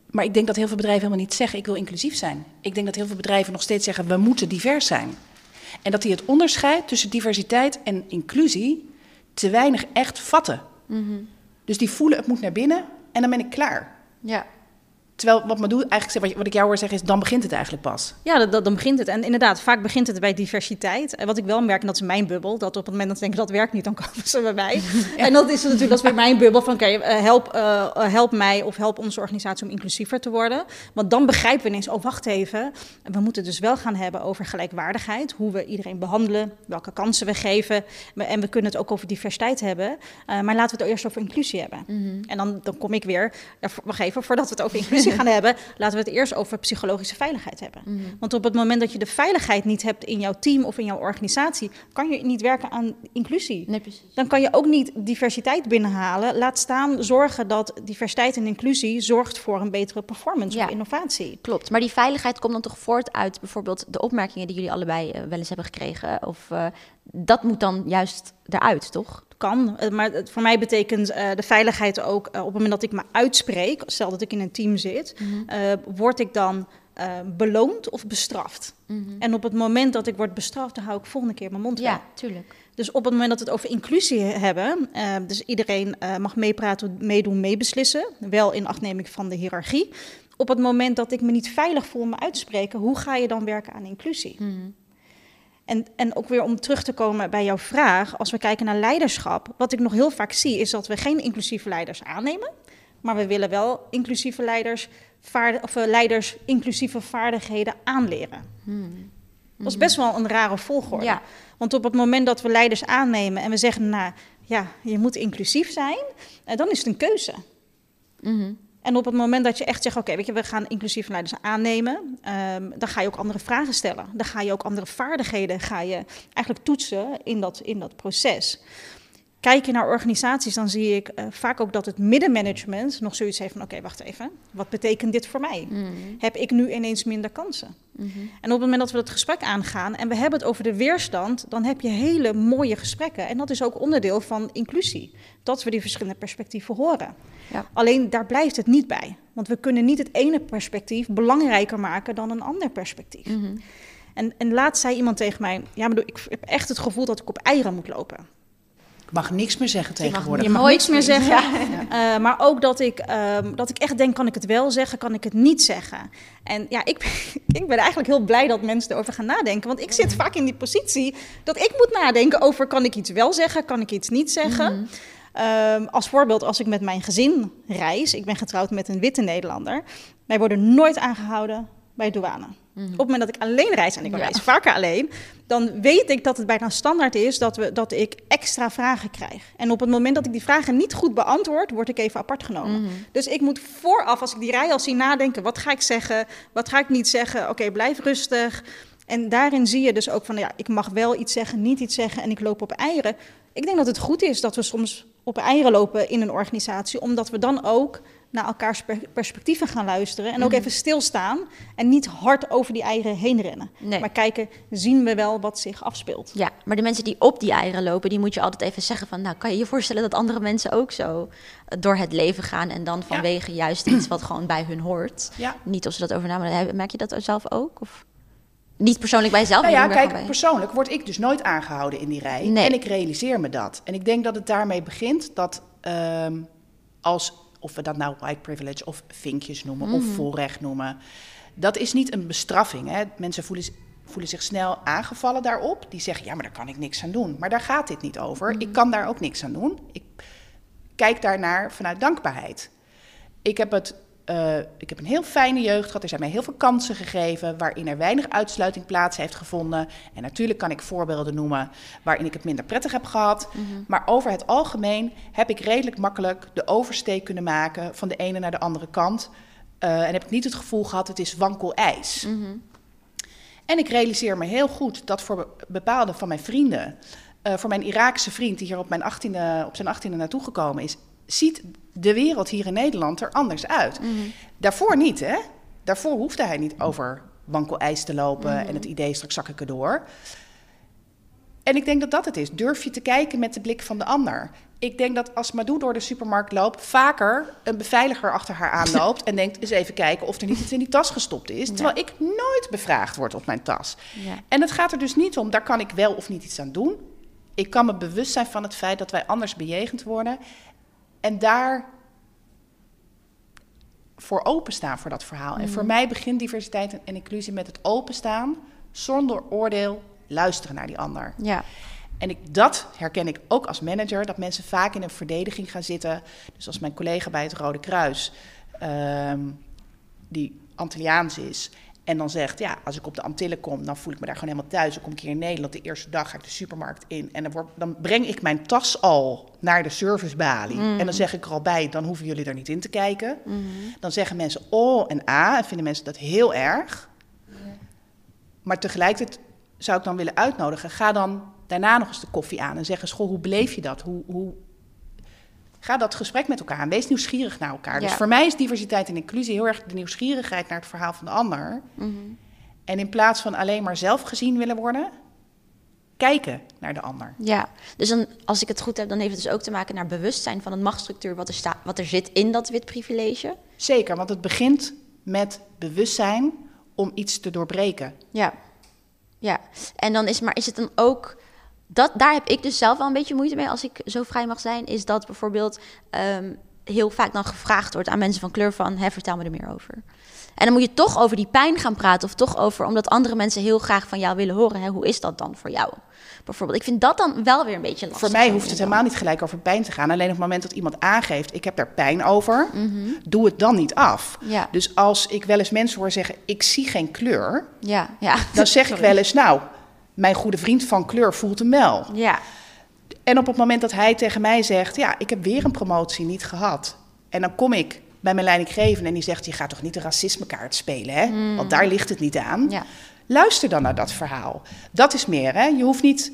maar ik denk dat heel veel bedrijven helemaal niet zeggen: ik wil inclusief zijn. Ik denk dat heel veel bedrijven nog steeds zeggen: we moeten divers zijn. En dat die het onderscheid tussen diversiteit en inclusie te weinig echt vatten. Mm -hmm. Dus die voelen: het moet naar binnen en dan ben ik klaar. Ja. Terwijl wat, me doe, eigenlijk, wat ik jou hoor zeggen is, dan begint het eigenlijk pas. Ja, dat, dan begint het. En inderdaad, vaak begint het bij diversiteit. En wat ik wel merk, en dat is mijn bubbel, dat op het moment dat ze denken dat werkt niet, dan komen ze bij mij. En dat is natuurlijk, dat is bij mijn bubbel van, oké, eh, help, uh, help mij of help onze organisatie om inclusiever te worden. Want dan begrijpen we ineens, oh wacht even, we moeten dus wel gaan hebben over gelijkwaardigheid, hoe we iedereen behandelen, welke kansen we geven. En we kunnen het ook over diversiteit hebben, uh, maar laten we het eerst over inclusie hebben. Mm -hmm. En dan, dan kom ik weer, ja, wacht even, voordat we het over inclusie gaan hebben, laten we het eerst over psychologische veiligheid hebben. Mhm. Want op het moment dat je de veiligheid niet hebt in jouw team of in jouw organisatie, kan je niet werken aan inclusie. Nee, Dan kan je ook niet diversiteit binnenhalen. Laat staan zorgen dat diversiteit en inclusie zorgt voor een betere performance ja, of innovatie. Klopt. Maar die veiligheid komt dan toch voort uit bijvoorbeeld de opmerkingen die jullie allebei uh, wel eens hebben gekregen? Of uh, dat moet dan juist eruit, toch? kan. Eh, maar voor mij betekent uh, de veiligheid ook uh, op het moment dat ik me uitspreek, stel dat ik in een team zit, mm -hmm. uh, word ik dan beloond of bestraft. Mm -hmm. En op het moment dat ik word bestraft, dan hou ik volgende keer mijn mond Ja, tuurlijk. Dus op het moment dat we het over inclusie hebben, dus iedereen mag meepraten, meedoen, meebeslissen, wel in achtneming van de hiërarchie. Op het moment dat ik me niet veilig voel me uitspreken, hoe ga je dan werken aan inclusie? Mm -hmm. En, en ook weer om terug te komen bij jouw vraag, als we kijken naar leiderschap, wat ik nog heel vaak zie, is dat we geen inclusieve leiders aannemen, maar we willen wel inclusieve leiders, vaard, of, uh, leiders inclusieve vaardigheden aanleren. Hmm. Dat is best wel een rare volgorde. Ja. Want op het moment dat we leiders aannemen en we zeggen, nou ja, je moet inclusief zijn, uh, dan is het een keuze. Mm en op het moment dat je echt zegt, oké, weet je, we gaan inclusieve leiders aannemen, um, dan ga je ook andere vragen stellen. Dan ga je ook andere vaardigheden ga je eigenlijk toetsen in dat, in dat proces. Kijk je naar organisaties, dan zie ik uh, vaak ook dat het middenmanagement nog zoiets heeft van: oké, wacht even, wat betekent dit voor mij? Mm. Heb ik nu ineens minder kansen? Mm -hmm. En op het moment dat we het gesprek aangaan en we hebben het over de weerstand, dan heb je hele mooie gesprekken. En dat is ook onderdeel van inclusie, dat we die verschillende perspectieven horen. Ja. Alleen daar blijft het niet bij, want we kunnen niet het ene perspectief belangrijker maken dan een ander perspectief. Mm -hmm. en, en laatst zei iemand tegen mij: Ja, maar ik heb echt het gevoel dat ik op eieren moet lopen. Ik mag niks meer zeggen tegenwoordig. Je mag, niks meer zeggen. Ja. Uh, maar ook dat ik, um, dat ik echt denk, kan ik het wel zeggen, kan ik het niet zeggen? En ja, ik, ik ben eigenlijk heel blij dat mensen erover gaan nadenken. Want ik zit vaak in die positie dat ik moet nadenken over, kan ik iets wel zeggen, kan ik iets niet zeggen? Mm -hmm. um, als voorbeeld, als ik met mijn gezin reis, ik ben getrouwd met een witte Nederlander. Wij worden nooit aangehouden bij douane. Mm -hmm. Op het moment dat ik alleen reis, en ik ja. reis vaker alleen, dan weet ik dat het bijna standaard is dat, we, dat ik extra vragen krijg. En op het moment dat ik die vragen niet goed beantwoord, word ik even apart genomen. Mm -hmm. Dus ik moet vooraf, als ik die rij al zie, nadenken: wat ga ik zeggen, wat ga ik niet zeggen? Oké, okay, blijf rustig. En daarin zie je dus ook van, ja, ik mag wel iets zeggen, niet iets zeggen en ik loop op eieren. Ik denk dat het goed is dat we soms op eieren lopen in een organisatie, omdat we dan ook naar elkaars perspectieven gaan luisteren. En ook mm. even stilstaan en niet hard over die eieren heen rennen. Nee. Maar kijken, zien we wel wat zich afspeelt. Ja, maar de mensen die op die eieren lopen, die moet je altijd even zeggen van... nou, kan je je voorstellen dat andere mensen ook zo door het leven gaan... en dan vanwege ja. juist iets wat gewoon bij hun hoort. Ja. Niet of ze dat overnamen. Merk je dat zelf ook? Of... Niet persoonlijk bij jezelf? Nou ja, kijk, bij. persoonlijk word ik dus nooit aangehouden in die rij. Nee. En ik realiseer me dat. En ik denk dat het daarmee begint dat um, als of we dat nou white privilege of vinkjes noemen mm. of mhm. voorrecht noemen. Dat is niet een bestraffing. Hè. Mensen voelen, voelen zich snel aangevallen daarop. Die zeggen, ja, maar daar kan ik niks aan doen. Maar daar gaat dit niet over. Mm. Ik kan daar ook niks aan doen. Ik kijk daarnaar vanuit dankbaarheid. Ik heb het uh, ik heb een heel fijne jeugd gehad. Er zijn mij heel veel kansen gegeven waarin er weinig uitsluiting plaats heeft gevonden. En natuurlijk kan ik voorbeelden noemen waarin ik het minder prettig heb gehad. Mm -hmm. Maar over het algemeen heb ik redelijk makkelijk de oversteek kunnen maken van de ene naar de andere kant. Uh, en heb ik niet het gevoel gehad, het is wankel ijs. Mm -hmm. En ik realiseer me heel goed dat voor bepaalde van mijn vrienden voor mijn Iraakse vriend, die hier op, mijn 18e, op zijn 18e naartoe gekomen is, ziet de wereld hier in Nederland er anders uit. Mhm. Daarvoor niet, hè? Daarvoor hoefde hij niet over wankel-ijs te lopen mhm. en het idee straks zak ik erdoor. En ik denk dat dat het is. Durf je te kijken met de blik van de ander. Ik denk dat als Madou door de supermarkt loopt, vaker een beveiliger achter haar aanloopt en denkt: eens even kijken of er niet iets in die tas gestopt is. Terwijl ik nooit bevraagd word op mijn tas. Ja. En het gaat er dus niet om, daar kan ik wel of niet iets aan doen. Ik kan me bewust zijn van het feit dat wij anders bejegend worden. En daar voor openstaan voor dat verhaal. En voor mhm. mij begint diversiteit en inclusie met het openstaan, zonder oordeel, luisteren naar die ander. Ja. En ik, dat herken ik ook als manager, dat mensen vaak in een verdediging gaan zitten. Dus als mijn collega bij het Rode Kruis, ehm, die Antilliaans is, en dan zegt, ja, als ik op de Antillen kom, dan voel ik me daar gewoon helemaal thuis. Dan kom ik hier in Nederland, de eerste dag ga ik de supermarkt in. En dan, word, dan breng ik mijn tas al naar de servicebalie. Mm. En dan zeg ik er al bij, dan hoeven jullie er niet in te kijken. Mm-hmm. Dan zeggen mensen O en A en vinden mensen dat heel erg. Maar tegelijkertijd zou ik dan willen uitnodigen, ga dan daarna nog eens de koffie aan en zeg eens, goh, hoe beleef je dat? Hoe, hoe... Ga dat gesprek met elkaar aan. Wees nieuwsgierig naar elkaar. Dus voor mij is diversiteit en inclusie heel erg de nieuwsgierigheid naar het verhaal van de ander. Mhm. En in plaats van alleen maar zelf gezien willen worden, kijken naar de ander. Ja, dus dan, als ik het goed heb, dan heeft het dus ook te maken naar bewustzijn van een machtsstructuur wat er, staat, wat er zit in dat wit privilege. Zeker, want het begint met bewustzijn om iets te doorbreken. Ja, ja. En dan is, maar is het dan ook dat, daar heb ik dus zelf wel een beetje moeite mee als ik zo vrij mag zijn. Is dat bijvoorbeeld ehm, heel vaak dan gevraagd wordt aan mensen van kleur van... Hè, vertel me er meer over. En dan moet je toch over die pijn gaan praten. Of toch over, omdat andere mensen heel graag van jou willen horen. Hè, hoe is dat dan voor jou? Bijvoorbeeld. Ik vind dat dan wel weer een beetje lastig. Voor mij hoeft het helemaal niet gelijk over pijn te gaan. Alleen op het moment dat iemand aangeeft, ik heb daar pijn over, mm doe het dan niet af. Ja. Dus als ik wel eens mensen hoor zeggen, ik zie geen kleur, ja, ja. dan zeg ik wel eens, nou, mijn goede vriend van kleur voelt hem wel. Ja. En op het moment dat hij tegen mij zegt, ja, ik heb weer een promotie niet gehad. En dan kom ik bij mijn leidinggevende en die zegt, je gaat toch niet de racismekaart spelen, hè? Hmm. Want daar ligt het niet aan. Ja. Luister dan naar dat verhaal. Dat is meer, hè? Je hoeft niet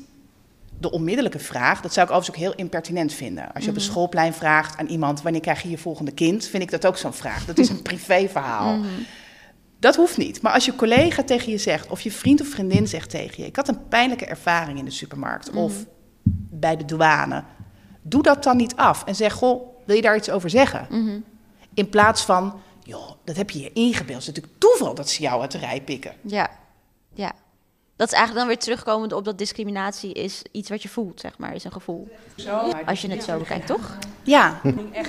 de onmiddellijke vraag, dat zou ik overigens ook heel impertinent vinden. Als je op een hmm. schoolplein vraagt aan iemand, wanneer krijg je je volgende kind? Vind ik dat ook zo'n vraag. Dat is een privéverhaal. Mm. Dat hoeft niet. Maar als je collega tegen je zegt, of je vriend of vriendin zegt tegen je: Ik had een pijnlijke ervaring in de supermarkt of mhm. bij de douane. Doe dat dan niet af en zeg: Goh, wil je daar iets over zeggen? Mhm. In plaats van: Joh, dat heb je je ingebeeld. Het is natuurlijk toeval dat ze jou uit de rij pikken. Ja, ja. Dat is eigenlijk dan weer terugkomend op dat discriminatie is iets wat je voelt, zeg maar, is een gevoel. Zo. Als je het zo bekijkt, toch? Ja,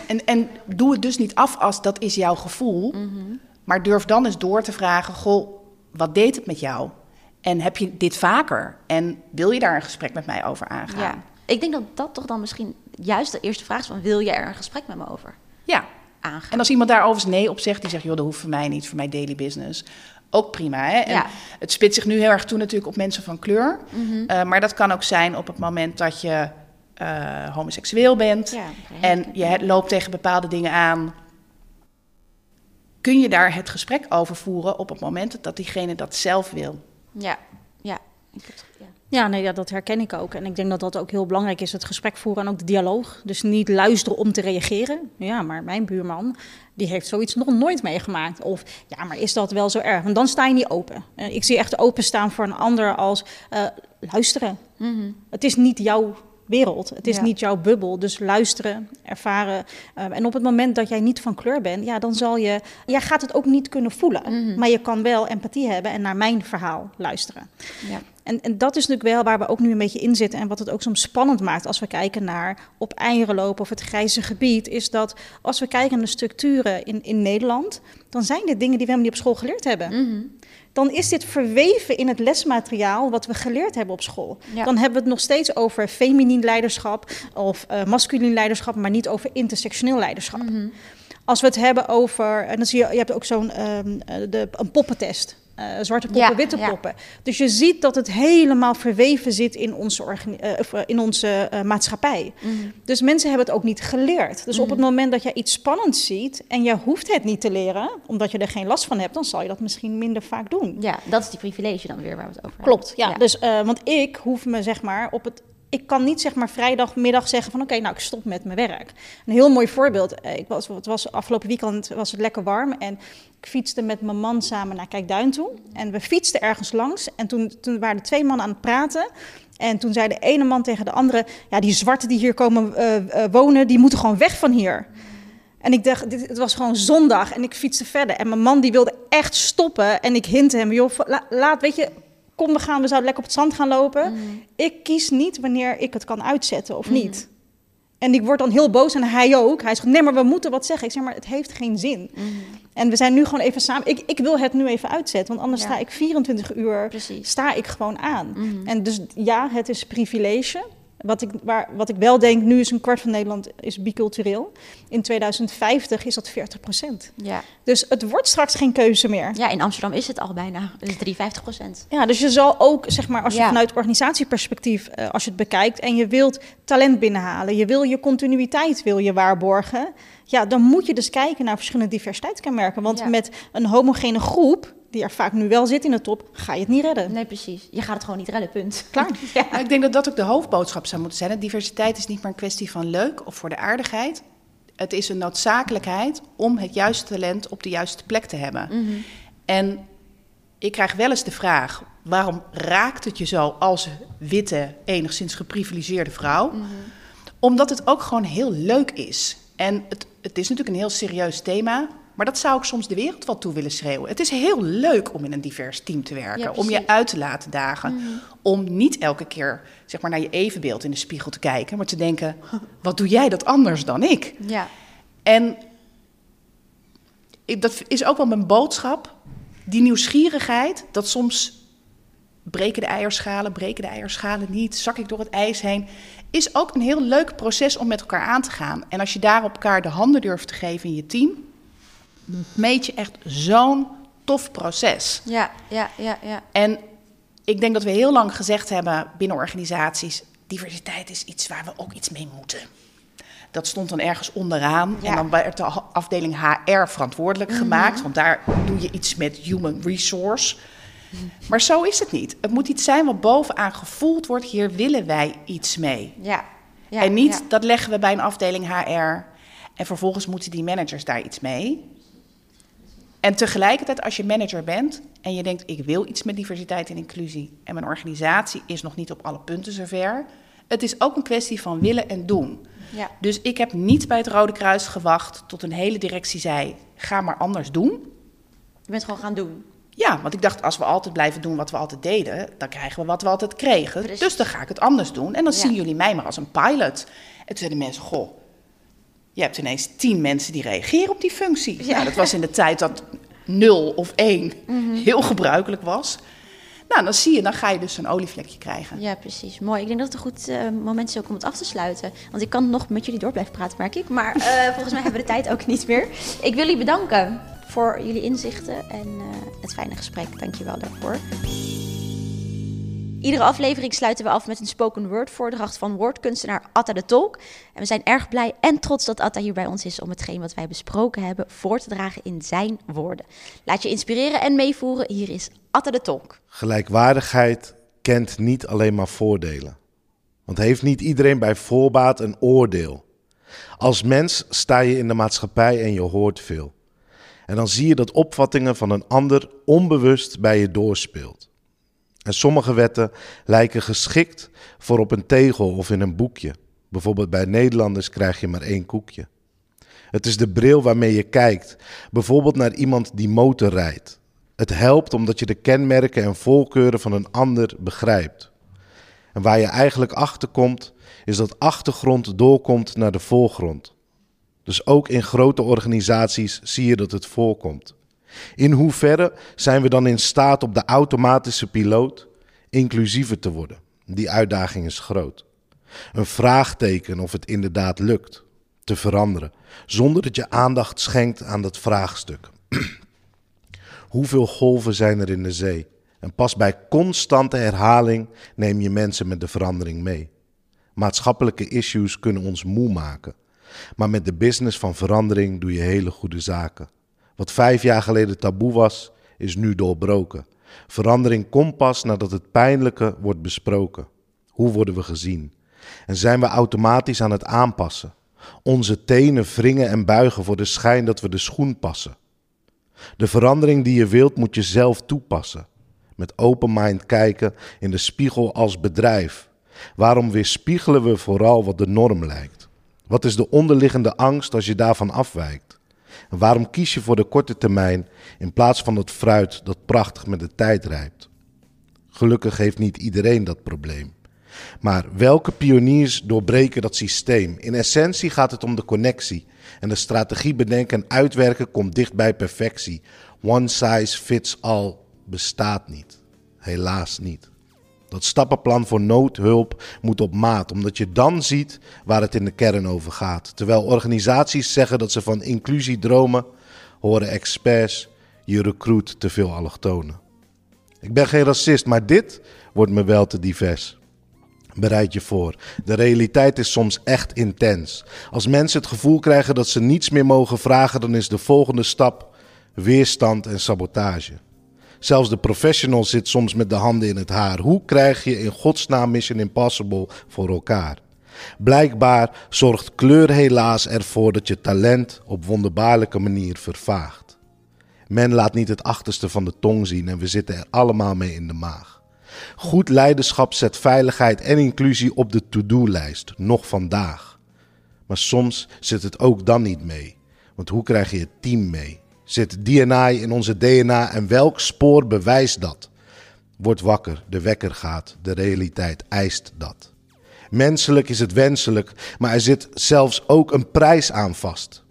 en, en doe het dus niet af als dat is jouw gevoel. Mm maar durf dan eens door te vragen: Goh, wat deed het met jou? En heb je dit vaker? En wil je daar een gesprek met mij over aangaan? Ja, ik denk dat dat toch dan misschien juist de eerste vraag is: van, wil je er een gesprek met me over? Ja. Aangaan. En als iemand daar overigens nee op zegt, die zegt: joh, dat hoeft voor mij niet, voor mijn daily business. Ook prima. Hè? En ja. Het spit zich nu heel erg toe natuurlijk op mensen van kleur. Mm maar dat kan ook zijn op het moment dat je uh, homoseksueel bent. Ja, en je loopt tegen bepaalde dingen aan kun je daar het gesprek over voeren op het moment dat diegene dat zelf wil. Ja, ja. ja. Ja, nee, ja, dat herken ik ook. En ik denk dat dat ook heel belangrijk is, het gesprek voeren en ook de dialoog. Dus niet luisteren om te reageren. Ja, maar mijn buurman, die heeft zoiets nog nooit meegemaakt. Of, ja, maar is dat wel zo erg? Want dan sta je niet open. Ik zie echt openstaan voor een ander als uh, luisteren. Mm Het is niet jouw wereld. Het is niet jouw bubbel. Dus luisteren, ervaren. Ehm, en op het moment dat jij niet van kleur bent, ja, dan zal je. Jij gaat het ook niet kunnen voelen. Mhm. Maar je kan wel empathie hebben en naar mijn verhaal luisteren. Ja. En, en dat is natuurlijk wel waar we ook nu een beetje in zitten. En wat het ook soms spannend maakt als we kijken naar op eieren lopen of het grijze gebied. Is dat als we kijken naar de structuren in, in Nederland, dan zijn dit dingen die we helemaal niet op school geleerd hebben. Mhm dan is dit verweven in het lesmateriaal wat we geleerd hebben op school. Dan hebben we het nog steeds over feminien leiderschap of uh, masculien leiderschap, maar niet over intersectioneel leiderschap. Mhm. Als we het hebben over, en dan zie je, je hebt ook zo'n um, de, een poppentest. Uh, zwarte poppen, witte poppen. Dus je ziet dat het helemaal verweven zit in onze, uh, in onze uh, maatschappij. Mm. Dus mensen hebben het ook niet geleerd. Dus mm. op het moment dat je iets spannends ziet en je hoeft het niet te leren, omdat je er geen last van hebt, dan zal je dat misschien minder vaak doen. Ja, dat is die privilege dan weer waar we het over hebben. Klopt, ja. ja. Dus, want ik hoef me zeg maar op het ik kan niet zeg maar vrijdagmiddag zeggen van oké, nou ik stop met mijn werk. Een heel mooi voorbeeld. Eh, ik was, het was afgelopen weekend was het lekker warm en ik fietste met mijn man samen naar Kijkduin toe. En we fietsten ergens langs en toen, toen waren er twee mannen aan het praten. En toen zei de ene man tegen de andere, ja die zwarten die hier komen uh, wonen, die moeten gewoon weg van hier. En ik dacht, dit, het was gewoon zondag en ik fietste verder. En mijn man die wilde echt stoppen en ik hinte hem, joh, laat, weet je, kom we gaan, we zouden lekker op het zand gaan lopen. Mm. Ik kies niet wanneer ik het kan uitzetten of mm. niet. En ik word dan heel boos en hij ook. Hij zegt, nee, maar we moeten wat zeggen. Ik zeg, maar het heeft geen zin. Mm. En we zijn nu gewoon even samen. Ik, ik wil het nu even uitzetten, want anders sta ik 24 uur sta ik gewoon aan. En dus ja, het is privilege. Wat ik, waar, wat ik wel denk, nu is een kwart van Nederland is bicultureel. In 2050 is dat 40 procent. Ja. Dus het wordt straks geen keuze meer. Ja, in Amsterdam is het al bijna. Dus 53 procent. Ja, dus je zal ook, zeg maar, als je vanuit organisatieperspectief, uh, als je het bekijkt en je wilt talent binnenhalen, je wil je continuïteit wil je waarborgen, ja, dan moet je dus kijken naar verschillende diversiteitskenmerken. Want met een homogene groep die er vaak nu wel zit in de top, ga je het niet redden. Nee, precies. Je gaat het gewoon niet redden, punt. Klaar. Ja. ik denk dat dat ook de hoofdboodschap zou moeten zijn. Diversiteit is niet maar een kwestie van leuk of voor de aardigheid. Het is een noodzakelijkheid om het juiste talent op de juiste plek te hebben. Mhm. En ik krijg wel eens de vraag: waarom raakt het je zo als witte, enigszins geprivilegeerde vrouw? Mhm. Omdat het ook gewoon heel leuk is. En het, het is natuurlijk een heel serieus thema. Maar dat zou ik soms de wereld wel toe willen schreeuwen. Het is heel leuk om in een divers team te werken. om je uit te laten dagen. Mhm. Om niet elke keer zeg maar, naar je evenbeeld in de spiegel te kijken. Maar te denken, wat doe jij dat anders dan ik? Ja. En dat is ook wel mijn boodschap. Die nieuwsgierigheid, dat soms breken de eierschalen, breken de eierschalen niet, zak ik door het ijs heen, is ook een heel leuk proces om met elkaar aan te gaan. En als je daar op elkaar de handen durft te geven in je team, meet je echt zo'n tof proces. Ja, ja, ja, ja. En ik denk dat we heel lang gezegd hebben binnen organisaties: diversiteit is iets waar we ook iets mee moeten. Dat stond dan ergens onderaan. En dan werd de afdeling HR verantwoordelijk mhm. gemaakt. Want daar doe je iets met human resource. Maar zo is het niet. Het moet iets zijn wat bovenaan gevoeld wordt. Hier willen wij iets mee. Ja. ja en niet dat leggen we bij een afdeling HR. En vervolgens moeten die managers daar iets mee. En tegelijkertijd, als je manager bent en je denkt: ik wil iets met diversiteit en inclusie. en mijn organisatie is nog niet op alle punten zover. Het is ook een kwestie van willen en doen. Ja. Dus ik heb niet bij het Rode Kruis gewacht tot een hele directie zei: ga maar anders doen. Je bent gewoon gaan doen. Ja, want ik dacht, als we altijd blijven doen wat we altijd deden, dan krijgen we wat we altijd kregen. Dus dan ga ik het anders doen. En dan zien jullie mij maar als een pilot. En toen zeiden mensen, goh, je hebt ineens tien mensen die reageren op die functie. Ja. Nou, dat was in de tijd dat nul of één mhm. heel gebruikelijk was. Nou, dan zie je, dan ga je dus een olievlekje krijgen. Ja, precies. Mooi. Ik denk dat het een goed uh, moment is ook om het af te sluiten. Want ik kan nog met jullie door blijven praten, merk ik. Maar uh, volgens mij hebben we de tijd ook niet meer. Ik wil jullie bedanken voor jullie inzichten en uh, het fijne gesprek. Dank je wel daarvoor. Iedere aflevering sluiten we af met een spoken word voordracht van woordkunstenaar Atta de Tolk. En we zijn erg blij en trots dat Atta hier bij ons is om hetgeen wat wij besproken hebben voor te dragen in zijn woorden. Laat je inspireren en meevoeren. Hier is Atta de Tolk. Gelijkwaardigheid kent niet alleen maar voordelen. Want heeft niet iedereen bij voorbaat een oordeel. Als mens sta je in de maatschappij en je hoort veel. En dan zie je dat opvattingen van een ander onbewust bij je doorspeelt. En sommige wetten lijken geschikt voor op een tegel of in een boekje. Bijvoorbeeld bij Nederlanders krijg je maar één koekje. Het is de bril waarmee je kijkt, bijvoorbeeld naar iemand die motor rijdt. Het helpt omdat je de kenmerken en voorkeuren van een ander begrijpt. En waar je eigenlijk achter komt, is dat achtergrond doorkomt naar de voorgrond. Dus ook in grote organisaties zie je dat het voorkomt. In hoeverre zijn we dan in staat op de automatische piloot inclusiever te worden? Die uitdaging is groot. Een vraagteken of het inderdaad lukt te veranderen, zonder dat je aandacht schenkt aan dat vraagstuk. Hoeveel golven zijn er in de zee? En pas bij constante herhaling neem je mensen met de verandering mee. Maatschappelijke issues kunnen ons moe maken. Maar met de business van verandering doe je hele goede zaken. Wat vijf jaar geleden taboe was, is nu doorbroken. Verandering komt pas nadat het pijnlijke wordt besproken. Hoe worden we gezien? En zijn we automatisch aan het aanpassen? Onze tenen wringen en buigen voor de schijn dat we de schoen passen. De verandering die je wilt moet je zelf toepassen. Met open mind kijken in de spiegel als bedrijf. Waarom weerspiegelen we vooral wat de norm lijkt? Wat is de onderliggende angst als je daarvan afwijkt? En waarom kies je voor de korte termijn in plaats van het fruit dat prachtig met de tijd rijpt? Gelukkig heeft niet iedereen dat probleem. Maar welke pioniers doorbreken dat systeem? In essentie gaat het om de connectie. En de strategie bedenken en uitwerken komt dicht bij perfectie. One size fits all bestaat niet. Helaas niet. Dat stappenplan voor noodhulp moet op maat, omdat je dan ziet waar het in de kern over gaat. Terwijl organisaties zeggen dat ze van inclusie dromen, horen experts je recruit te veel allochtonen. Ik ben geen racist, maar dit wordt me wel te divers. Bereid je voor. De realiteit is soms echt intens. Als mensen het gevoel krijgen dat ze niets meer mogen vragen, dan is de volgende stap weerstand en sabotage. Zelfs de professional zit soms met de handen in het haar. Hoe krijg je in godsnaam Mission Impossible voor elkaar? Blijkbaar zorgt kleur helaas ervoor dat je talent op wonderbaarlijke manier vervaagt. Men laat niet het achterste van de tong zien en we zitten er allemaal mee in de maag. Goed leiderschap zet veiligheid en inclusie op de to-do-lijst, nog vandaag. Maar soms zit het ook dan niet mee. Want hoe krijg je het team mee? Zit DNA in onze DNA en welk spoor bewijst dat? Word wakker, de wekker gaat, de realiteit eist dat. Menselijk is het wenselijk, maar er zit zelfs ook een prijs aan vast.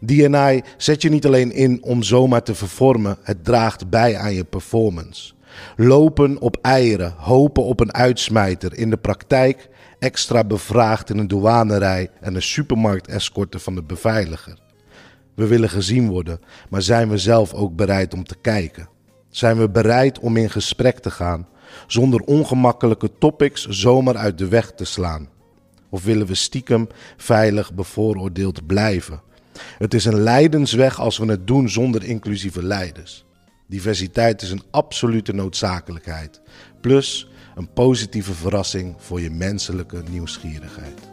DNA zet je niet alleen in om zomaar te vervormen, het draagt bij aan je performance. Lopen op eieren, hopen op een uitsmijter, in de praktijk extra bevraagd in een douanerij en een supermarkt-escorte van de beveiliger. We willen gezien worden, maar zijn we zelf ook bereid om te kijken? Zijn we bereid om in gesprek te gaan, zonder ongemakkelijke topics zomaar uit de weg te slaan? Of willen we stiekem veilig bevooroordeeld blijven? Het is een lijdensweg als we het doen zonder inclusieve leiders. Diversiteit is een absolute noodzakelijkheid. Plus een positieve verrassing voor je menselijke nieuwsgierigheid.